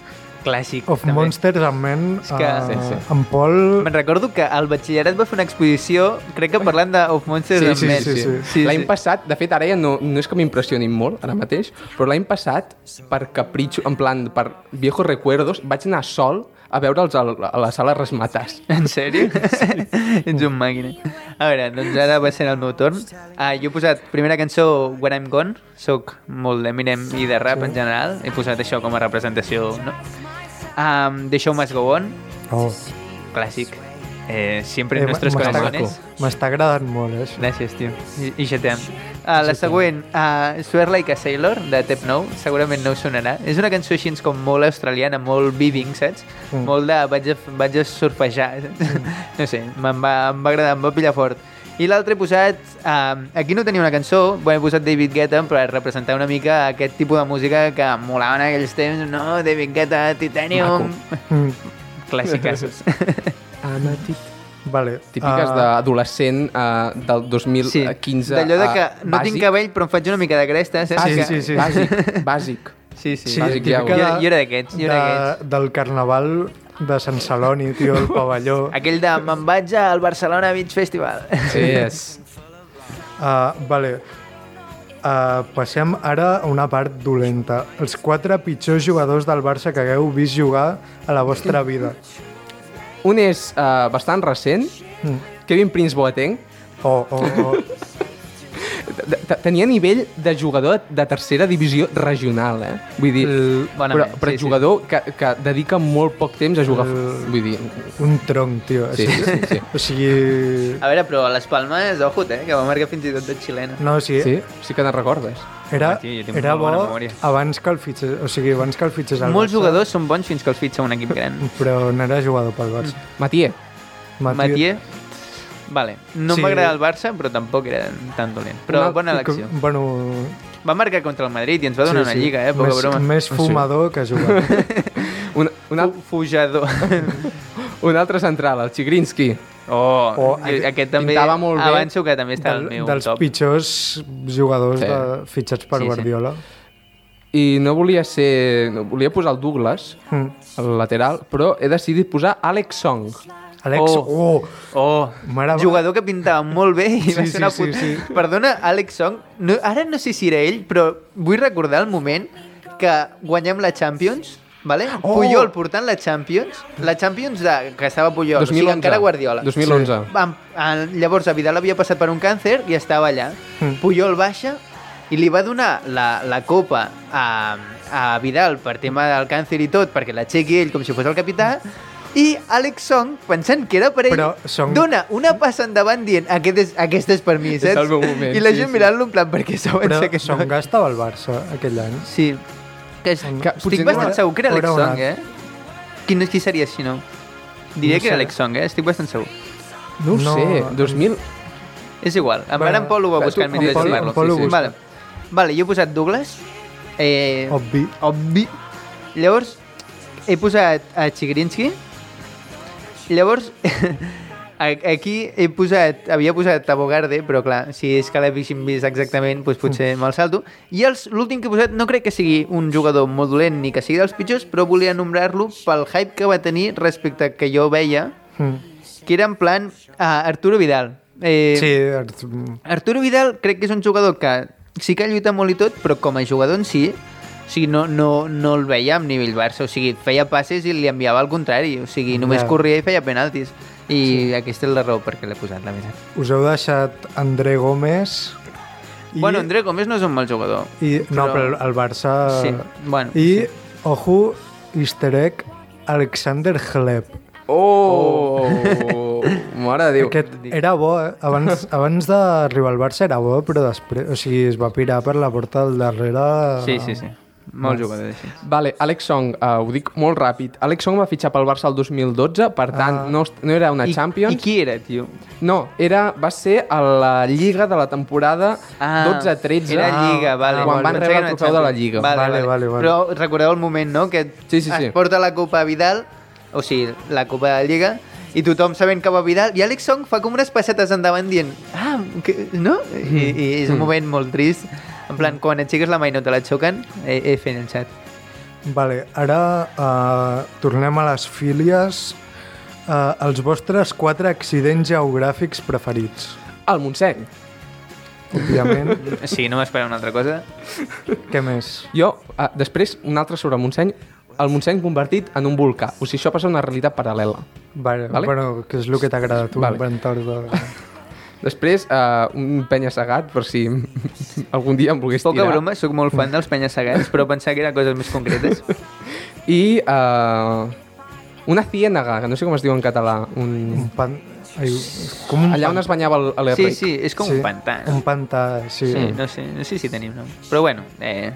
clàssic. of també. Monsters and Men, És que- uh, Sí, sí. en Pol... Me'n recordo que al batxillerat va fer una exposició, crec que parlant de Of Monsters Sí, and sí, Men. sí, sí. sí, l'any sí. passat, de fet, ara ja no, no és que m'impressionin molt, ara mateix, però l'any passat, per capritxo, en plan, per viejos recuerdos, vaig anar sol a veure'ls a, la- a la sala Resmatàs. En sèrio? Sí. Ets un màquina. A veure, doncs ara va ser el meu torn. Uh, jo he posat primera cançó When I'm Gone. Soc molt d'Eminem i de rap en general. He posat això com a representació, no? Um, The Show Must Go On, Oh, clàssic. Eh, siempre eh, en nuestros m'està- corazones. M'està agradant molt, eh, això. Gràcies, tio. I, i ja t'hem. Uh, la següent, uh, Swear Like a Sailor, de Tep Nou, segurament no us sonarà. És una cançó així com molt australiana, molt viving, saps? Mm. Molt de vaig a, vaig a surfejar. no sé, em va, em va agradar, em va pillar fort. I l'altre he posat... Uh, aquí no tenia una cançó, bueno, he posat David Guetta per representar una mica aquest tipus de música que molaven en aquells temps. No, David Guetta, Titanium... Mm, Clàssicassos. Anatit. vale. Típiques ah, d'adolescent uh, del 2015. D'allò de que ah, no tinc bàsic. cabell però em faig una mica de cresta, saps? Sí, que... sí, sí. Bàsic, bàsic. Sí, sí. Sí, bàsic, típica ja de- jo era d'aquests, de- d'aquests. Del carnaval de Sant Celoni, tio, el pavelló. Aquell de me'n vaig al Barcelona Beach Festival. Sí, és... Uh, vale. Uh, passem ara a una part dolenta. Els quatre pitjors jugadors del Barça que hagueu vist jugar a la vostra vida. Un és uh, bastant recent, Mm. Kevin Prince Boateng. Oh, oh, oh. T- t- Tenia nivell de jugador de tercera divisió regional, eh? Vull dir, Bona però, però sí, sí. jugador que, que dedica molt poc temps a jugar. El- Vull dir, un tronc, tio. sí, sí, sí. sí. O sigui... A veure, però a les Palmes, ojut, eh? Que va marcar fins i tot de xilena. No, sigui, Sí, sí que te'n recordes. Era, jo tinc era bo abans que el fitxés, o sigui, abans que el fitxés al Molts Barça, jugadors són bons fins que els fitxa un equip gran. però no era jugador pel Barça. Matier. Matier, vale. No Sí. sí. m'agrada el Barça, però tampoc era tan dolent. Però Una- bona elecció. Bueno, Va marcar contra el Madrid i ens va donar una lliga, eh? Poca més, broma. Més fumador que jugador. Un, un, al, Fu- Fujador. un altre central, el Chigrinsky. Oh, jo- aquest també... molt bé. Avanço que també està Del, meu dels top. pitjors jugadors Sí. de, fitxats per Sí, sí. Guardiola. I no volia ser... No, volia posar el Douglas, Mm. el lateral, però he decidit posar Alex Song. Alex, Oh. oh, Oh, Mare jugador que pintava molt bé i Sí, va sí, ser una sí, puta... sí. Perdona, Alex Song, no, ara no sé si era ell, però vull recordar el moment que guanyem la Champions, vale? Oh! Puyol portant la Champions, la Champions de, que estava Puyol, 2011. o sigui, encara Guardiola. 2011. Vam, a, llavors, a Vidal havia passat per un càncer i estava allà. Mm. Puyol baixa i li va donar la, la copa a, a Vidal per tema del càncer i tot, perquè l'aixequi ell com si fos el capità, i Alex Song, pensant que era per ell, Però Song- dona una passa endavant dient aquest és, aquest és per mi, És saps? el meu moment, I la sí, gent sí. mirant-lo en plan, perquè saben però que Songa estava al Barça aquell any. Sí. Que, és, Que estic no bastant era- segur que era Alex Song, eh? Qui, no- qui seria si no? Diria No que era. Alex Song, eh? Estic bastant segur. No ho No, sé, 2000... És igual. En, Bueno, en Pol ho va tu- buscar en mentre Pol- parlo. en Pol ho busca. Vale. vale, jo he posat Douglas. Eh, Obvi. obvi. Llavors, he posat a Chigrinsky. Llavors, aquí he posat, havia posat a Bogarde, però clar, si és que l'haguéssim vist exactament, doncs potser me'l salto. I l'últim que he posat no crec que sigui un jugador molt dolent ni que sigui dels pitjors, però volia nombrar-lo pel hype que va tenir respecte a que jo veia, Mm. que era en plan uh, Arturo Vidal. Eh, Sí, Art- Arturo Vidal crec que és un jugador que sí que lluita molt i tot, però com a jugador en si, o sigui, no, no, no el veia amb nivell Barça, o sigui, feia passes i li enviava al contrari, o sigui, només Ja. corria i feia penaltis. I sí. aquesta és la raó perquè l'he posat, la veritat. us heu deixat André Gómez I... Bueno, André Gómez no és un mal jugador. i, no, però- però el Barça... Sí, bueno, I, sí. ojo, easter egg, Alexander Hleb. Oh! Mare de Déu. Aquest era bo, eh? Abans, abans d'arribar al Barça era bo, però després... O sigui, es va pirar per la porta del darrere... Sí, sí, sí. Molt jugador així. Vale, Alex Song, uh, ho dic molt ràpid. Alex Song va fitxar pel Barça el 2012, per tant, Ah. no, no era una I, Champions. I qui era, tio? No, era, va ser a la Lliga de la temporada Ah, 12-13. Era Lliga, vale. Quan van rebre el trofeu de la. Lliga. Vale, Vale, vale, vale. Però recordeu el moment, no? Que Sí, sí, sí. es porta la Copa Vidal, o sigui, la Copa de la Lliga, i tothom sabent que va Vidal, i Alex Song fa com unes passetes endavant dient ah, que, no? I, I és un moment molt trist. En plan, quan aixeques la mà i no te la xoquen, he, he fet el xat. Vale, ara uh, tornem a les fílies. Uh, els vostres quatre accidents geogràfics preferits. Al Montseny. Òbviament. Sí, no m'esperava una altra cosa. Què més? Jo, uh, després, un altre sobre el Montseny, el Montseny convertit en un volcà. O sigui, això passa a una realitat paral·lela. Vale, Vale. Bueno, que és el que t'agrada a tu, Vale. inventar de... Després, uh, un penya-segat, per si algun dia em volgués Poca tirar. broma, sóc molt fan dels penya-segats, però pensava que eren coses més concretes. i uh, una ciénaga, que no sé com es diu en català. Un... Un pan... Ai, com un Allà pan- on es banyava el- Sí, l'Erric. sí, és com un pantà. Un pantà, sí. Sí, no sé, no sé si tenim nom. Però bueno, eh,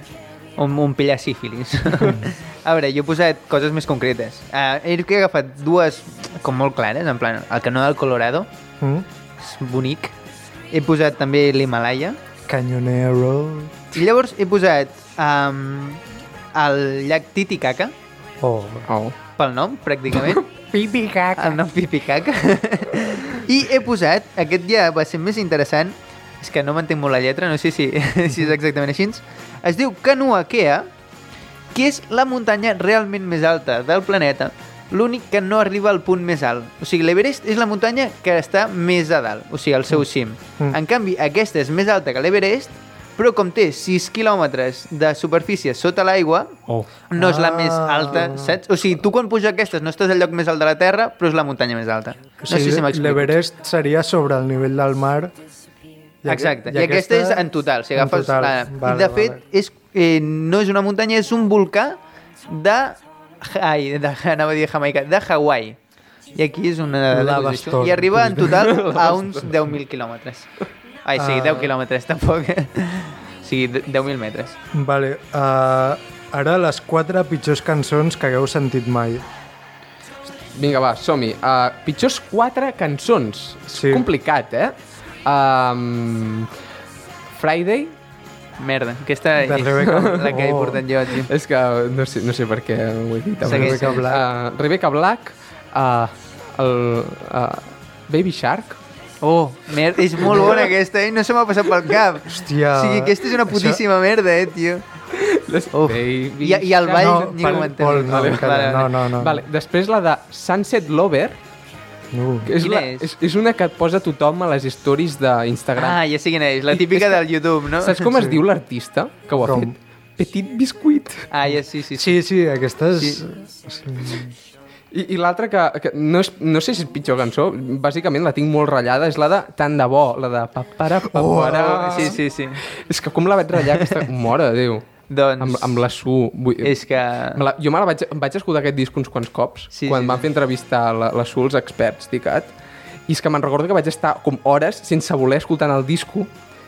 un, un pillar sífilis. a veure, jo he posat coses més concretes. Uh, he agafat dues com molt clares, en plan, el canó del Colorado, Mm? És bonic. He posat també l'Himalaya. Canyonero... I llavors he posat um, el llac Titicaca, Oh. Oh. pel nom, pràcticament. Pipi caca. El nom Pipicaca. I he posat, aquest ja va ser més interessant, és que no m'entenc molt la lletra, no sé si, si és exactament així, es diu Kanuakea, que és la muntanya realment més alta del planeta, l'únic que no arriba al punt més alt. O sigui, l'Everest és la muntanya que està més a dalt, o sigui, al seu cim. Mm. En canvi, aquesta és més alta que l'Everest, però com té 6 quilòmetres de superfície sota l'aigua, Oh. no és la Ah. més alta, saps? O sigui, tu quan puges aquestes no estàs al lloc més alt de la Terra, però és la muntanya més alta. No O sé sigui, si m'explico. L'Everest seria sobre el nivell del mar. I Exacte, i, aquesta, és en total. Si en agafes total. La... Vale, I de fet, vale. és, eh, no és una muntanya, és un volcà de... Ai, de, anava a dir Jamaica, de Hawaii. I aquí és una... I arriba en total a uns 10.000 quilòmetres. Ai, sí, Ah. 10 quilòmetres, tampoc. o sigui, de- 10.000 metres. Vale, uh, ara les quatre pitjors cançons que hagueu sentit mai. Vinga, va, som-hi. Uh, pitjors quatre cançons. Sí. És complicat, eh? Um, Friday, Merda, aquesta De és Rebecca. la que he Oh. portat jo, tio. és que no sé, no sé per què ho he dit. Segueix. Rebecca Black. Uh, Rebecca Black, uh, el, uh, Baby Shark, Oh, merda, és molt bona aquesta, eh? No se m'ha passat pel cap. Hòstia, O sigui, aquesta és una això- putíssima merda, eh, tio. les. Baby I, I el ball No, ni ho entenc. No, no, no, no. Vale, després la de Sunset Lover, No. que és, Quina la, és? és? és una que et posa tothom a les stories d'Instagram. Ah, ja sé quina és, la típica del YouTube, no? Saps com es diu l'artista que ho ha Com? fet? Petit Biscuit. Ah, ja sí, sí, sí. Sí, sí, aquesta és... Sí. I, i l'altra que, que no, és, no sé si és pitjor cançó, bàsicament la tinc molt ratllada, és la de Tant de bo, la de papara, papara... Oh, sí, sí, sí. És que com la vaig ratllar aquesta... Mora Déu. Doncs... Amb, amb la Su. Vull... És que... Me la, jo me la vaig, em vaig escoltar aquest disc uns quants cops, Sí, quan sí, van sí. fer entrevistar la, la Su, els experts, ticat, i és que me'n recordo que vaig estar com hores sense voler escoltant el disco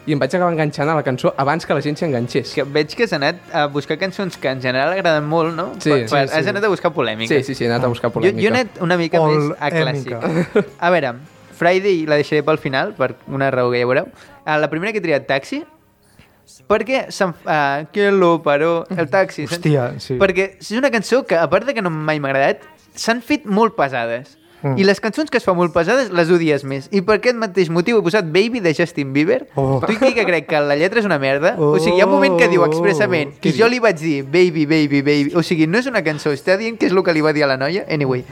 i em vaig acabar enganxant a la cançó abans que la gent s'hi enganxés. que veig que has anat a buscar cançons que en general agraden molt, no? Sí, per, per, sí, sí. Has anat a buscar polèmica. Sí, sí, sí, he anat a buscar Jo, polèmica. jo he anat una mica Ol- més a clàssic. A veure, Friday la deixaré pel final, per una raó que ja veureu. Uh, la primera que he triat, Taxi, perquè se'm... Uh, que lo paró, el taxi. saps? Hòstia, sí. Perquè és una cançó que, a part de que no mai m'ha agradat, s'han fet molt pesades. Mm. I les cançons que es fan molt pesades les odies més. I per aquest mateix motiu he posat Baby de Justin Bieber. Oh. Tu aquí que crec que la lletra és una merda. O sigui, hi ha un moment que diu expressament Què i jo li vaig dir baby, baby, baby. O sigui, no és una cançó, està dient que és el que li va dir a la noia. Anyway.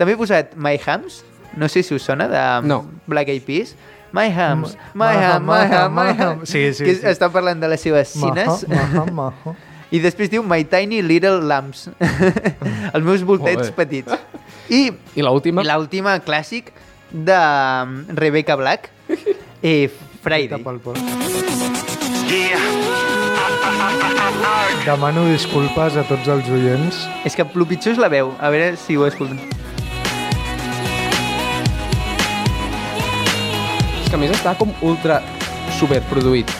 També he posat My Hams, no sé si us sona, de No. Black Eyed Peas. My Hams, my ham, my ham, my ham. Sí, sí, Que sí. està parlant de les seves cines. Maha, maha, maha. I després diu My Tiny Little Lambs. Els meus voltets petits. I I l'última? l'última clàssic de um, Rebecca Black, eh, Friday. Demano disculpes a tots els oients. És que el pitjor és la veu. A veure si ho escolten. Que a més està com ultra superproduït.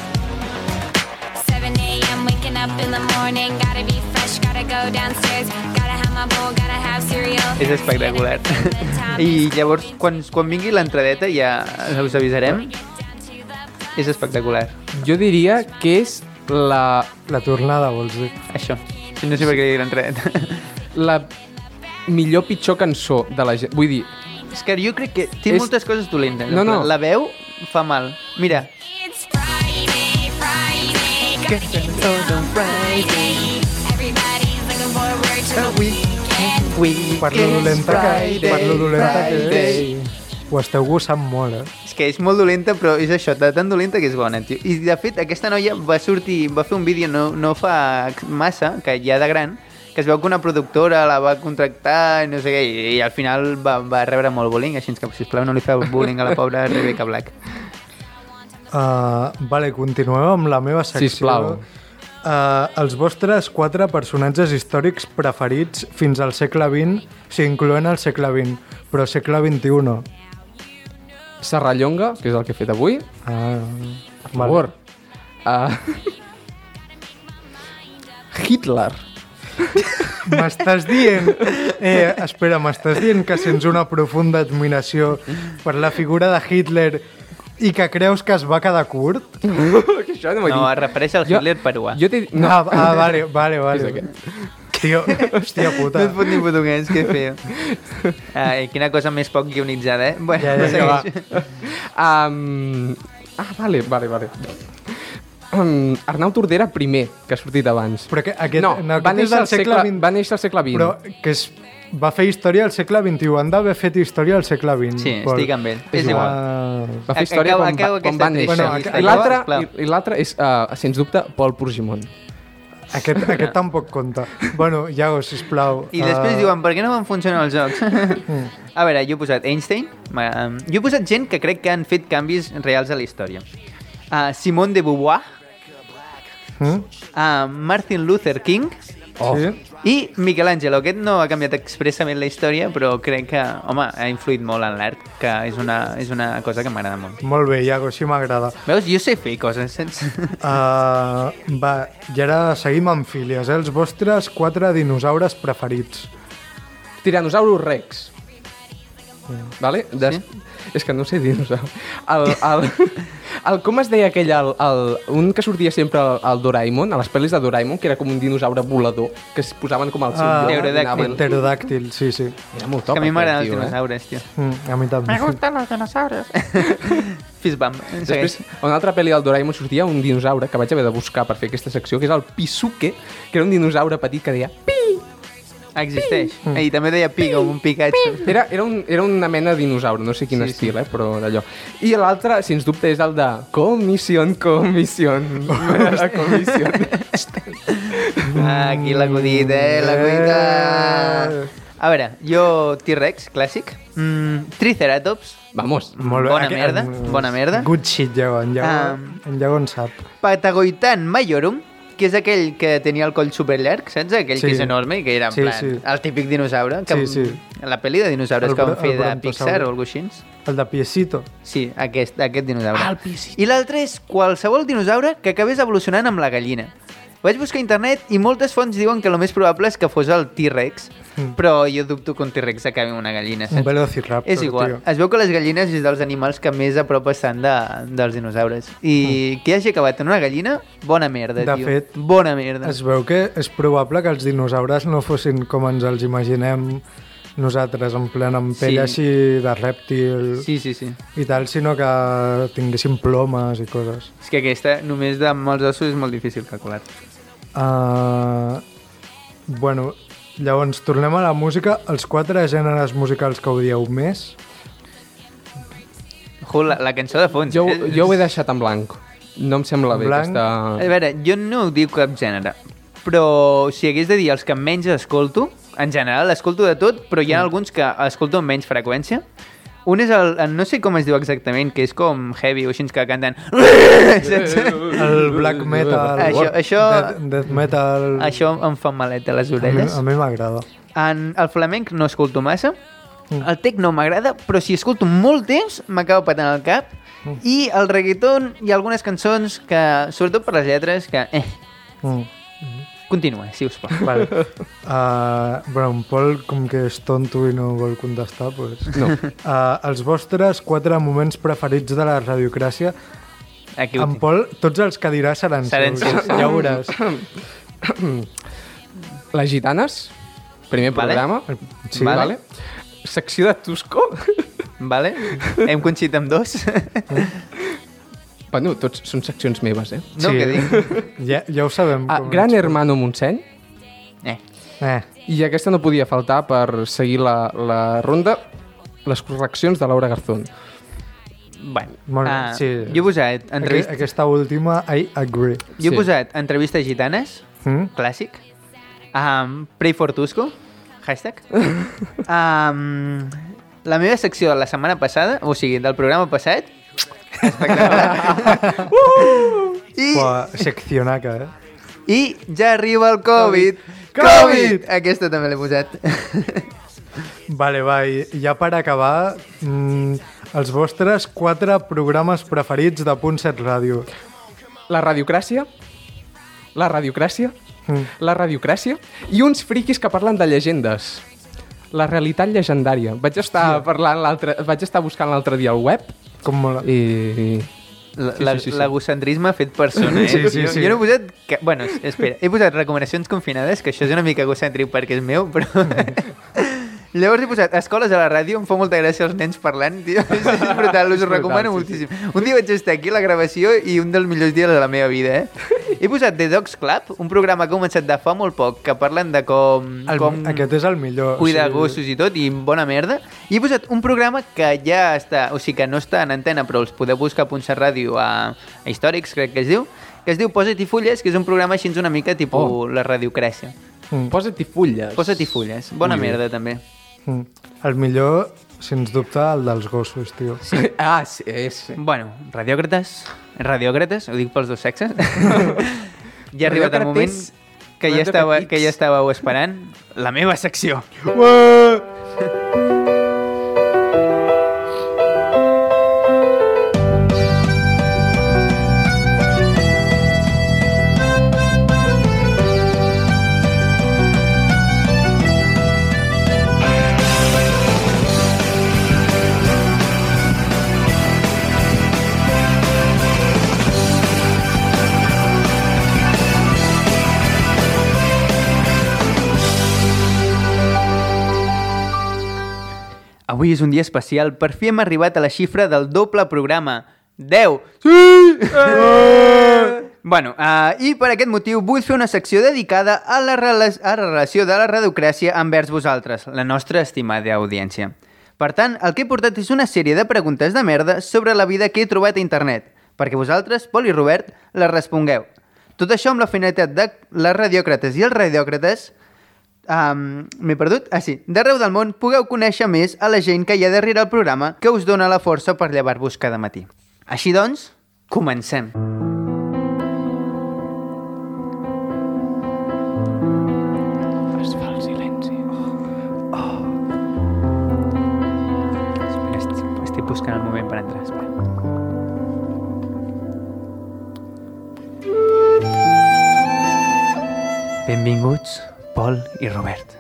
7 a.m. waking up in the morning, gotta be fresh, gotta go downstairs, gotta have my bowl, gotta have cereal. És espectacular. I llavors, quan, quan vingui l'entradeta, ja us avisarem. És espectacular. Jo diria que és la, La tornada, vols dir? Això. No sé per què l'entradeta. la millor pitjor cançó de la gent. Vull dir, És que jo crec que té És- moltes coses dolentes. No, no. La veu fa mal. Mira. It's Friday, Friday, get Friday. Everybody's looking forward to the weekend. We Per lo dolenta que, per lo dolenta que és. Ho esteu gosant molt, eh? És que és molt dolenta, però és això, de tan dolenta que és bona, tio. I de fet, aquesta noia va sortir, va fer un vídeo no, no fa massa, que ja de gran, que es veu que una productora la va contractar i no sé què, i, i al final va, va rebre molt bullying, així que, sisplau, no li feu bullying a la pobra Rebecca Black. Uh, vale, continuem amb la meva secció. Sisplau. Uh, els vostres quatre personatges històrics preferits fins al segle XX, sigui, incloent el segle XX, però segle XXI no. Serrallonga, que és el que he fet avui. Ah, Per favor. Uh... Hitler. M'estàs dient... Eh, espera, m'estàs dient que sents una profunda admiració per la figura de Hitler i que creus que es va quedar curt? que això no No, es refereix al Hitler peruà. Jo t'he dit... No. Ah, ah, vale, vale, vale. Tio, hòstia No puta. et fot ni portuguès, que feo. Ai, quina cosa més poc guionitzada, eh? Bueno, Ja, ja, ja, segueix. Um... Ah, vale, vale, vale. Um, Arnau Tordera primer, que ha sortit abans. Però que aquest, no, no, va, aquest és néixer al segle, segle XX. va néixer al segle XX. Però que es va fer història al segle XXI. Han d'haver fet història al segle XX. Sí, Pol. estic amb ell. És És igual. Ah, Va fer història Acaba- com, acaba va, com aquesta va néixer. Bueno. I l'altre és, uh, sens dubte, Pol Porgimon. aquest, aquest tampoc compta. Bueno, Iago, sisplau. I després ah, diuen, per què no van funcionar els jocs? a veure, jo he posat Einstein, jo he posat gent que crec que han fet canvis reals a la història. Uh, Simone de Beauvoir, Mm? uh, Martin Luther King Oh. Sí? i Michelangelo. Aquest no ha canviat expressament la història, però crec que, home, ha influït molt en l'art, que és una, és una cosa que m'agrada molt. Molt bé, Iago, així m'agrada. Veus, jo sé fer coses sense... Uh, va, i ara seguim amb fílies, eh? Els vostres quatre dinosaures preferits. Tiranosaurus Rex. Vale? Des... Sí? És que no sé dinosaure. El, el, el, com es deia aquell, el, el, un que sortia sempre al, al Doraemon, a les pel·lis de Doraemon, que era com un dinosaure volador, que es posaven com al seu Ah, lloc. Pterodàctil. anaven- Pterodàctil, sí, sí. Era molt que top, a mi m'agraden els eh? dinosaures, tio. Mm, a mi també. gustan los dinosaurios. Fist bump. Després, a una altra pel·li del Doraemon sortia un dinosaure que vaig haver de buscar per fer aquesta secció, que és el Pisuke, que era un dinosaure petit que deia pi! Existeix. I també deia pi, com un Pikachu. Era, era, un, era una mena de dinosaure, no sé quin Sí, sí, estil, eh, però d'allò. I l'altre, sens dubte, és el de Comissió, Comissió, Comissió. Ah, aquí l'acudit, eh? L'acudit. A veure, jo T-Rex, clàssic. Mm, Triceratops, Vamos. Molt bé. Bona Aquest- merda, bona merda. Good shit, Iago. En Iago, Ah. en en sap. Patagoitan Majorum, que és aquell que tenia el coll superllarg, saps? Aquell Sí. que és enorme i que era en Sí, plan, sí. el típic dinosaure. Que, Sí, sí. La pel·li de dinosaures El que van bro- fer el de. Pixar o alguna cosa així. El de Piecito. Sí, aquest, aquest dinosaure. Ah, I l'altre és qualsevol dinosaure que acabés evolucionant amb la gallina. Vaig buscar a internet i moltes fonts diuen que el més probable és que fos el T-Rex, Mm. però jo dubto que un T-Rex acabi una gallina. Un saps? velociraptor, És igual. tio. Es veu que les gallines és dels animals que més a prop estan de, dels dinosaures. I que hagi acabat en una gallina, bona merda, De tio. fet, bona merda. Es veu que és probable que els dinosaures no fossin com ens els imaginem nosaltres, en plan amb pell Sí. així de rèptil Sí, sí, sí. i tal, sinó que tinguessin plomes i coses. És que aquesta, només de molts ossos, és molt difícil calcular. Uh, bueno, llavors, tornem a la música. Els quatre gèneres musicals que odieu més. Jo, la, la cançó de fons. Jo, és- jo ho he deixat en blanc. No em sembla bé Blanc? A aquesta... veure, jo no ho dic cap gènere, però si hagués de dir els que menys escolto, en general escolto de tot, però hi ha alguns que escolto amb menys freqüència. Un és el, el- no sé com es diu exactament, que és com heavy o així que canten... Saps? El black metal, Això- això- death, death metal... Això em fa malet a les a mi, orelles. a mi m'agrada. En el flamenc no escolto massa, Mm. el tecno m'agrada, però si escolto molt temps m'acaba patant el cap, Mm. i el reggaeton hi ha algunes cançons que, sobretot per les lletres, que... Eh, Mm. Continua, si us plau. Vale. Uh, bueno, en Pol, com que és tonto i no vol contestar, pues... No. Uh, els vostres quatre moments preferits de la radiocràcia, Aquí en. Pol, tots els que diràs seran, Seran seus. seus. Ja ho veuràs. Les gitanes, primer Vale. programa. Sí. vale. Vale. Secció de Tusco. Vale? Hem coincidit amb dos? bueno, tots són seccions meves, eh? No, Sí. què dic? Ja, ja ho sabem. Ah, com Gran. Hermano Montseny. Eh, Eh, I aquesta no podia faltar per seguir la, la ronda les correccions de Laura Garzón. bueno. Molt bé, ah, sí. Jo he posat entrevista... aquesta última, I agree. Jo he Sí. posat entrevistes gitanes, Mm? clàssic. Um, Pray for Tusco, hashtag. Um, la meva secció de la setmana passada, o sigui, del programa passat, espectacular. uh! I, Buah, seccionaca, eh? I ja arriba el Covid. Covid! Aquesta també l'he posat. Vale, va, i ja per acabar, mm, els vostres quatre programes preferits de Punt Set Ràdio. La radiocràcia, la radiocràcia, Mm. la radiocràcia i uns friquis que parlen de llegendes. La realitat llegendària. Vaig estar parlant vaig estar buscant l'altre dia al web Com mola. i... La- Sí, la- sí, sí, sí. L'egocentrisme fet persona, eh? Sí, sí, sí. jo no he posat... Que... Bueno, espera, he posat recomanacions confinades, que això és una mica egocèntric perquè és meu, però... Llavors he posat escoles a la ràdio, em fa molta gràcia els nens parlant, tio. És, brutal, us ho brutal, recomano sí, moltíssim. Un dia vaig estar aquí a la gravació i un dels millors dies de la meva vida, eh? He posat The Dogs Club, un programa que ha començat de fa molt poc, que parlen de com... El, com Aquest és el millor. cuidar gossos i tot, i bona merda. I he posat un programa que ja està, o sigui que no està en antena, però els podeu buscar a Puntser Ràdio a, a Històrics, crec que es diu, que es diu Posa't i fulles, que és un programa així una mica tipus Oh. la radiocràcia. Mm. Posa't-hi fulles. Posa't i fulles, bona bé. merda també. Mm. El millor, sens dubte, el dels gossos, tio. Ah, sí, és... Bueno, radiòcrates, radiòcrates, ho dic pels dos sexes. ja ha arribat el moment que ja, estava, que ja estàveu esperant la meva secció. Avui és un dia especial. Per fi hem arribat a la xifra del doble programa. 10. Sí! bueno, uh, i per aquest motiu vull fer una secció dedicada a la, a la relació de la radiocràcia envers vosaltres, la nostra estimada audiència. Per tant, el que he portat és una sèrie de preguntes de merda sobre la vida que he trobat a internet, perquè vosaltres, Pol i Robert, les respongueu. Tot això amb la finalitat de les radiòcrates i els radiòcrates Um, M'he perdut? Ah, sí. D'arreu del món pugueu conèixer més a la gent que hi ha darrere el programa que us dona la força per llevar-vos cada matí. Així doncs, comencem. Es fa el silenci. Espera, estic, estic buscant el moment per entrar. Espera. Benvinguts, Pol i Robert.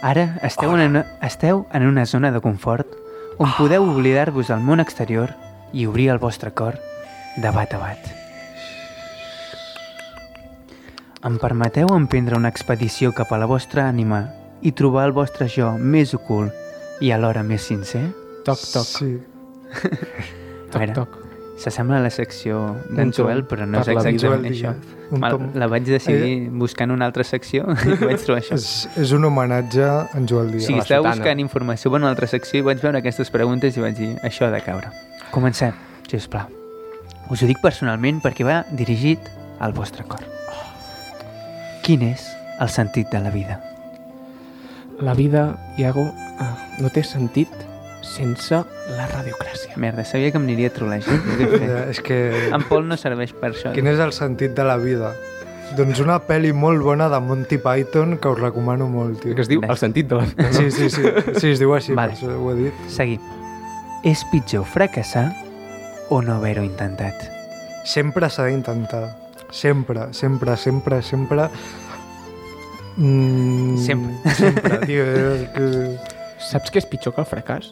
Ara esteu en, una, esteu en una zona de confort on podeu oblidar-vos del món exterior i obrir el vostre cor de bat a bat. Em permeteu emprendre una expedició cap a la vostra ànima i trobar el vostre jo més ocult i alhora més sincer? Toc, toc, Sí. Toc, toc. S'assembla a la secció d'en Joel, però no és exactament això. Mal, tom- la vaig decidir buscant una altra secció i vaig trobar això. És, és un homenatge a en Joel Díaz. la estava buscant informació per una altra secció i vaig veure aquestes preguntes i vaig dir, això ha de caure. Comencem, sisplau. Us ho dic personalment perquè va dirigit al vostre cor. Quin és el sentit de la vida? La vida, Iago, ah, no té sentit sense la radiocràcia. Merda, sabia que em aniria a? Eh, És que... En Pol no serveix per això. Quin és el sentit de la vida? Doncs una pel·li molt bona de Monty Python que us recomano molt, tio. Que es diu el sentit de la vida. Sí, sí, sí. Sí, es diu així, Vale. per això ho he dit. Seguim. És pitjor fracassar o no haver-ho intentat? Sempre s'ha d'intentar. Sempre, sempre, sempre, sempre... Mm, Sempre. Sempre, tio. És que... Saps què és pitjor que el fracàs?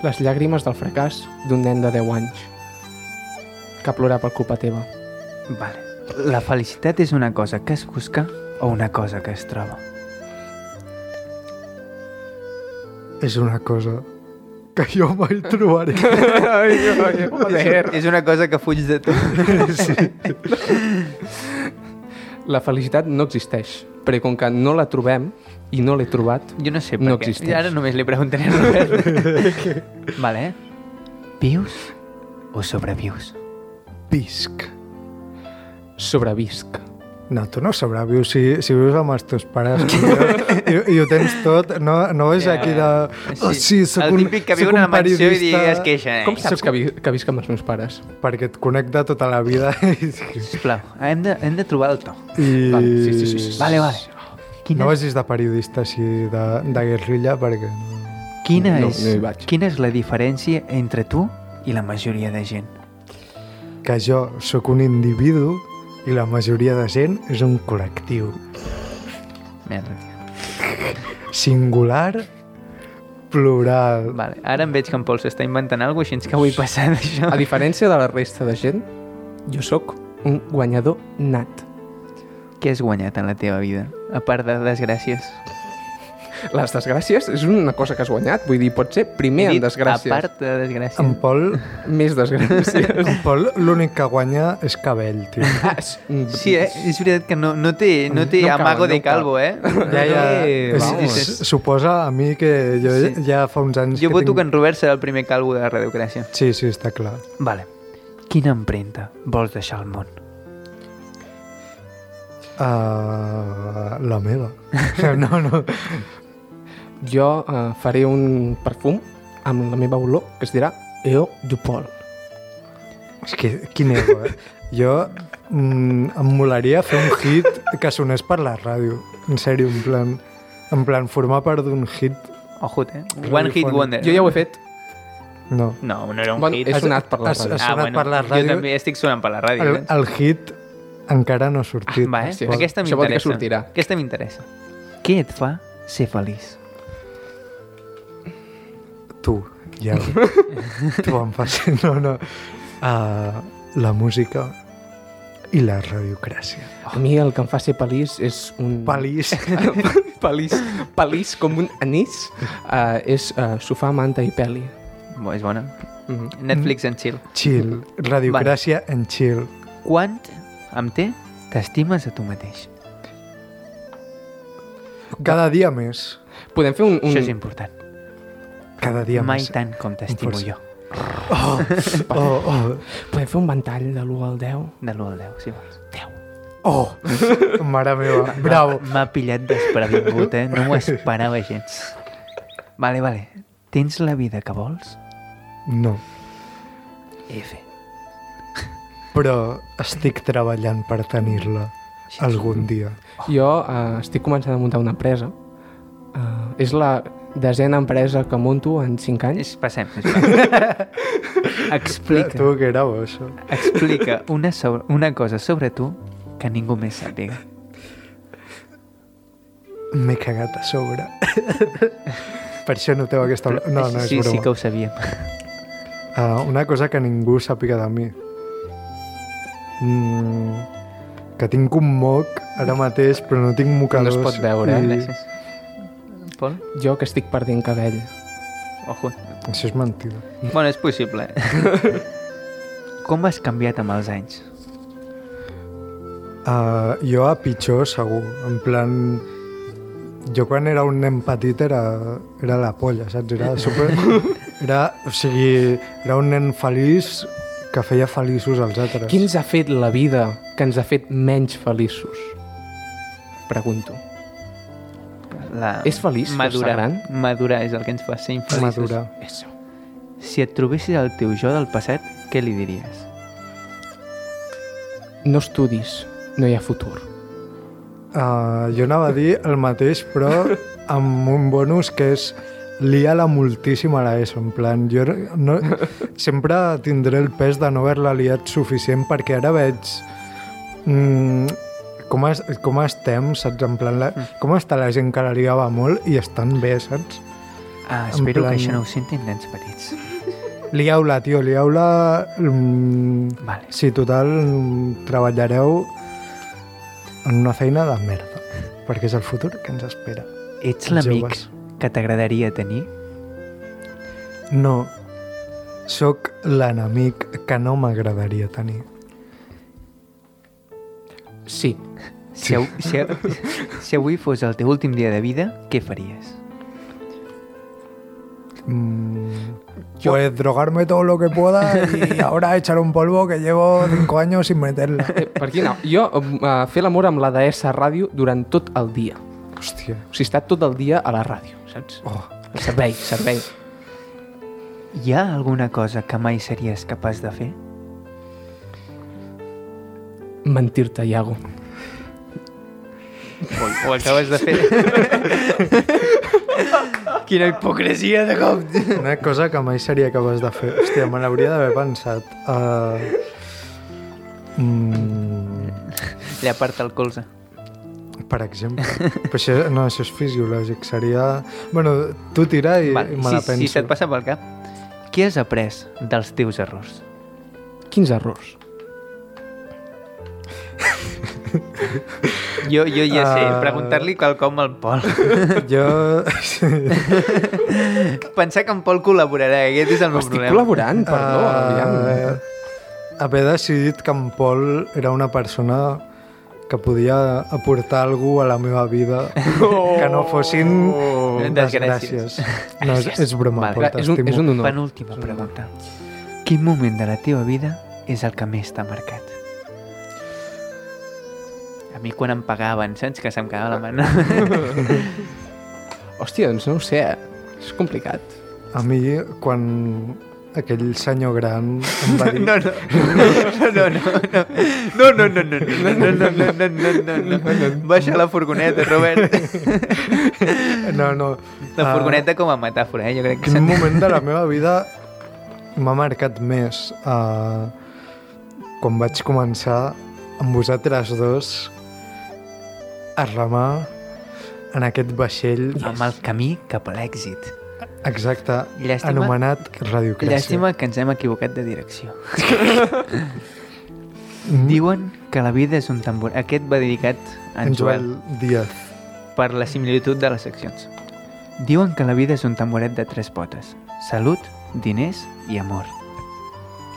Les llàgrimes del fracàs d'un nen de 10 anys que plora per culpa teva. Vale. La felicitat és una cosa que es busca o una cosa que es troba? És una cosa que jo mai trobaré. ai, ai, joder. És una cosa que fuig de tu. sí. La felicitat no existeix, perquè com que no la trobem i no l'he trobat, Jo no sé per No què. existeix. Ara només li preguntaré a Robert. vale, eh? Vius o sobrevius? Visc. sobrevisc. No, tu no sobrevius. Si, si vius amb els teus pares, i, i ho tens tot, no, no és aquí de... Oh, sí, soc el un, típic que viu soc una mansió i periodista es queixa. Eh? Com saps que, vi que visc amb els meus pares? perquè et connecta tota la vida i, Sisplau, hem de, hem de trobar el to. i Vale, sí, sí, sí, sí. Vale, vale. Quina, no vagis de periodista així de, de guerrilla perquè no... quina, no, és, no quina és la diferència entre tu i la majoria de gent? que jo sóc un individu i la majoria de gent és un col·lectiu Merda, tio. singular plural Vale, ara em veig que en Pol s'està inventant alguna cosa, així que vull passar d'això. A diferència de la resta de gent, jo sóc un guanyador nat. Què has guanyat en la teva vida? A part de desgràcies. Les desgràcies és una cosa que has guanyat. Vull dir, pot ser primer en desgràcies. A part de desgràcies. en Pol, Més desgràcies. en Pol l'únic que guanya és cabell, tio. ah, és- Sí, eh? És veritat que no, no té, no té No em cal, amago no de calvo, eh? Ja, ja, Eh, és, vamos. és, suposa a mi que jo Sí. ja fa uns anys Jo que voto que tinc... en Robert serà el primer calvo de la radiocràcia. Sí, sí, està clar. Vale. Quina empremta vols deixar al món? Uh, la meva. No, no. Jo uh, faré un perfum amb la meva olor que es dirà Eo du Pol. És que, quin ego, eh? Jo mm, em molaria fer un hit que sonés per la ràdio. En sèrio, en plan, en plan formar part d'un hit. Ojut, eh? One Hit. Wonder. Jo ja ho he fet. No. No, no era un Bueno, hit. he sonat per la ràdio. has- sonat per la Jo ràdio. també estic sonant per la ràdio. El, eh? el hit encara no ha sortit. Va, eh? Sí, Aquesta això vol dir que m'interessa. sortirà. Aquesta m'interessa. Què et fa ser feliç? Tu, ja. tu em fas... No, no. Uh, la música i la radiocràcia. A mi el que em fa ser pelís és un... Palís. pelís. Pelís com un anís. Uh, és uh, sofà, manta i peli. Bo, és bona. Mm -hmm. Netflix and chill. Chill. Radiocràcia en chill. Quant, amb té, t'estimes a tu mateix? Cada dia més. Podem fer un... un... Això és important. Cada dia Mai més. tant com t'estimo jo. Oh, oh, oh. Podem fer un ventall de l'1 al 10? De l'1 al 10, si vols. 10. Oh, mare meva, bravo. M'ha pillat desprevingut, eh? No m'ho esperava gens. Vale, vale. Tens la vida que vols? No, F. però estic treballant per tenir-la algun dia. Jo uh, estic començant a muntar una empresa. Uh, és la desena empresa que monto en 5 anys. És, passem, sisplau. Explica, Tu què era bo, això? explica una, sobre, una cosa sobre tu que ningú més sàpiga. M'he cagat a sobre. per això noteu aquesta... No, no, és sí, broma. sí que ho sabíem. Uh, una cosa que ningú sàpiga de mi. Mm, que tinc un moc ara mateix, però no tinc mocadors. No es pot veure, eh? i Gràcies. Pol? Jo que estic perdent cabell. Ojo. Això és mentida. Bueno, és possible. eh? Com has canviat amb els anys? Uh, jo a pitjor, segur. En plan... Jo quan era un nen petit era, era la polla, saps? Era super... Era, o sigui, era un nen feliç que feia feliços als altres. Qui ens ha fet la vida que ens ha fet menys feliços? Pregunto. La... És feliç madurar. gran? Madurar és el que ens fa ser infeliços. Madurar. Eso. Si et trobessis el teu jo del passat, què li diries? No estudis, no hi ha futur. Uh, jo anava a dir el mateix, però amb un bonus que és lia-la moltíssim a l'ESO. En plan, jo no, sempre tindré el pes de no haver-la liat suficient perquè ara veig mm, com, es, com estem, saps? En plan, la, com està la gent que la liava molt i estan bé, saps? Ah, En espero plan- que això no ho sentin nens petits. Lieu-la, tio, lieu-la... Mm, Vale. Sí, total, mm, treballareu en una feina de merda, perquè és el futur que ens espera. Ets l'amic. Que t'agradaria tenir? No, sóc l'enemic que no m'agradaria tenir. Sí. Si, au- si, si avui fos el teu últim dia de vida, què faries? Mm, Pues drogarme todo lo que pueda y ahora echar un polvo que llevo cinco años sin meterla. Eh, per aquí no. Jo uh, fer l'amor amb la deessa ràdio durant tot el dia. Hòstia. O sigui, està tot el dia a la ràdio, saps? Oh. El servei, servei. Hi ha alguna cosa que mai series capaç de fer? Mentir-te, Iago. O, o acabes de fer? Quina hipocresia de cop! Una cosa que mai seria capaç de fer. Hòstia, me l'hauria d'haver pensat. Uh... Mm, Li aparta el colze. Per exemple. Però això, no, això és fisiològic. Seria... Bueno, tu tira i, Val, i me la si, penso. si se't passa pel cap, què has après dels teus errors? Quins errors? Jo, jo ja sé, Ah. preguntar-li quelcom al Pol. Jo... Pensar que en Pol col·laborarà, aquest és el meu Estic problema. col·laborant, perdó. aviam. Uh, haver decidit que en Pol era una persona que podia aportar algú a la meva vida que no fossin Desgràcies. desgràcies. No, és, és broma, Vale. És un, és un honor. Penúltima pregunta. Quin moment de la teva vida és el que més t'ha marcat? A mi quan em pagaven, saps? Que se'm quedava la mà. Hòstia, doncs no ho sé. És complicat. A mi, quan aquell senyor gran em va dir... No, no, no, no, no, no, no, no, no, no, no, no, no, no, no. Baixa la furgoneta, Robert. No, no. La Ah, furgoneta com a metàfora, eh? Jo crec que Quin moment de la meva vida m'ha marcat més uh, quan vaig començar amb vosaltres dos a remar en aquest vaixell amb el camí cap a l'èxit. Exacte Llàstima- anomenat Radiocràcia. Llàstima que ens hem equivocat de direcció. Diuen que la vida és un tambor. Aquest va dedicat a en Joel Joel Díaz. per la similitud de les seccions. Diuen que la vida és un tamboret de tres potes. Salut, diners i amor.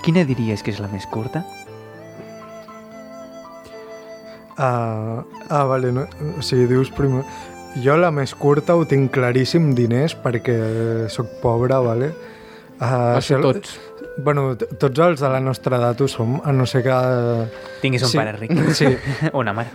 Quina diries que és la més curta? Ah, ah, vale, no, o sigui, dius primer... Jo la més curta ho tinc claríssim, diners, perquè sóc pobre, vale? Uh, Això tots. Bueno, tots els de la nostra edat ho som, a no ser que... Tinguis un Sí, pare ric. sí. o una mare.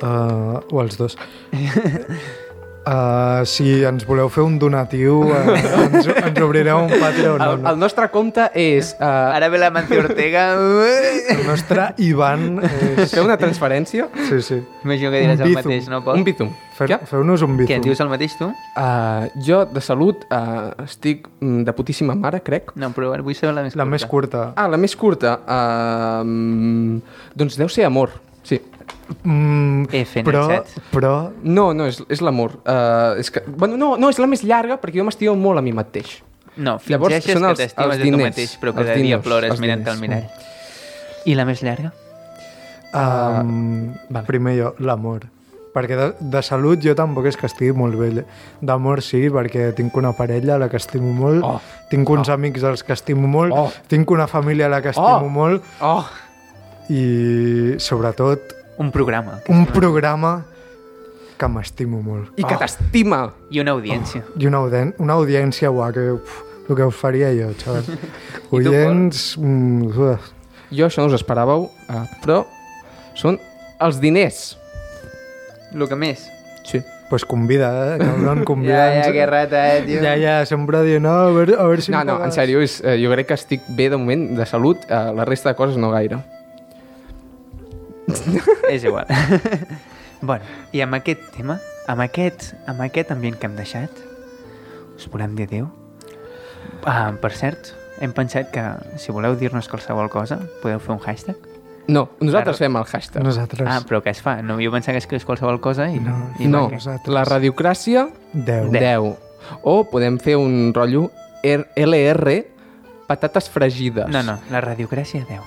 Uh, o els dos. Uh, si ens voleu fer un donatiu, uh, ens, ens obrireu un Patreon. No, El, no. el nostre compte és... Uh, Ara ve la Mancio Ortega. El nostre Ivan és... fer una transferència. Sí, sí. Imagino que diràs Un el bizum. mateix, no, Pol? Un bitum. Fe, Què? Feu-nos un Què, bizum. en dius el mateix tu? Uh, jo, de salut, uh, estic mm, de putíssima mare, crec. No, però vull saber la més La curta. més curta. Ah, la més curta. Uh, doncs deu ser amor, sí. Mm, F, però, però No, no, és, és l'amor. Uh, és que, bueno, no, no, és la més llarga perquè jo m'estimo molt a mi mateix. No, Llavors, fingeixes són que els- t'estimes els de tu diners, mateix, però cada dia plores mirant al mirall. I la més llarga? Um, vale. Primer jo, l'amor. Perquè de, de salut jo tampoc és que estigui molt bé. D'amor sí, perquè tinc una parella a la que estimo molt, Oh. tinc uns amics als que estimo molt, Oh. tinc una família a la que estimo Oh. molt Oh, i, sobretot, Un programa. que un programa que m'estimo molt. i que t'estima. I una audiència. I una, audien una audiència, uah, que, uf, el que us faria jo, xaval. Oients... Mm. Jo això no us esperàveu, uh, però són els diners. El que més. Sí. pues convida, eh? Cabron, Ja, convida'ns. ja, que rata, eh, tio. Ja, ja, sempre dient, no, a veure, a veure si No, no, en pagues". sèrio, és, eh, jo crec que estic bé de moment, de salut, eh, la resta de coses no gaire. És igual. bueno, i amb aquest tema, amb aquest, amb aquest ambient que hem deixat, us volem dir adéu. Ah, per cert, hem pensat que si voleu dir-nos qualsevol cosa, podeu fer un hashtag. No, nosaltres Claro. fem el hashtag. Nosaltres, Ah, però què es fa? No, jo pensava que escrius qualsevol cosa i... No, i no, nosaltres. la radiocràcia, 10. 10. O podem fer un rotllo R- LR, patates fregides. No, no, la radiocràcia 10.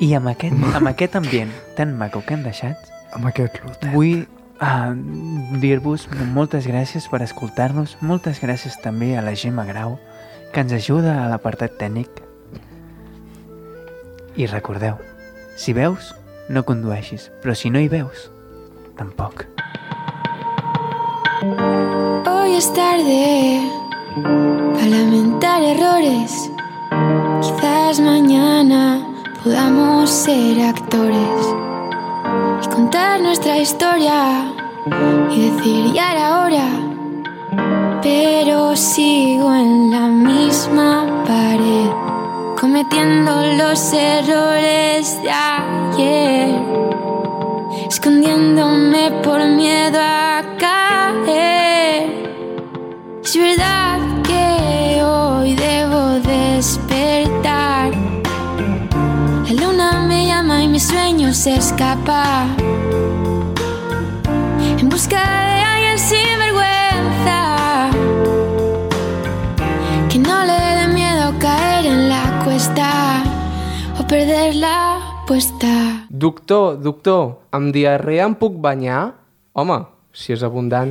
I amb aquest, amb aquest ambient tan maco que hem deixat, Amb aquest lot. vull uh, dir-vos moltes gràcies per escoltar-nos, moltes gràcies també a la Gemma Grau, que ens ajuda a l'apartat tècnic. I recordeu, si veus, no condueixis, però si no hi veus, tampoc. Hoy es tarde para lamentar errores. Quizás mañana podamos ser actores y contar nuestra historia y decir ya era hora, pero sigo en la misma pared, cometiendo los errores de ayer, escondiéndome por miedo a caer. Es verdad sueños se escapa. En busca de alguien sin vergüenza. Que no le dé miedo caer en la cuesta o perder la apuesta. Doctor, doctor, amb diarrea em puc banyar? Home, si és abundant.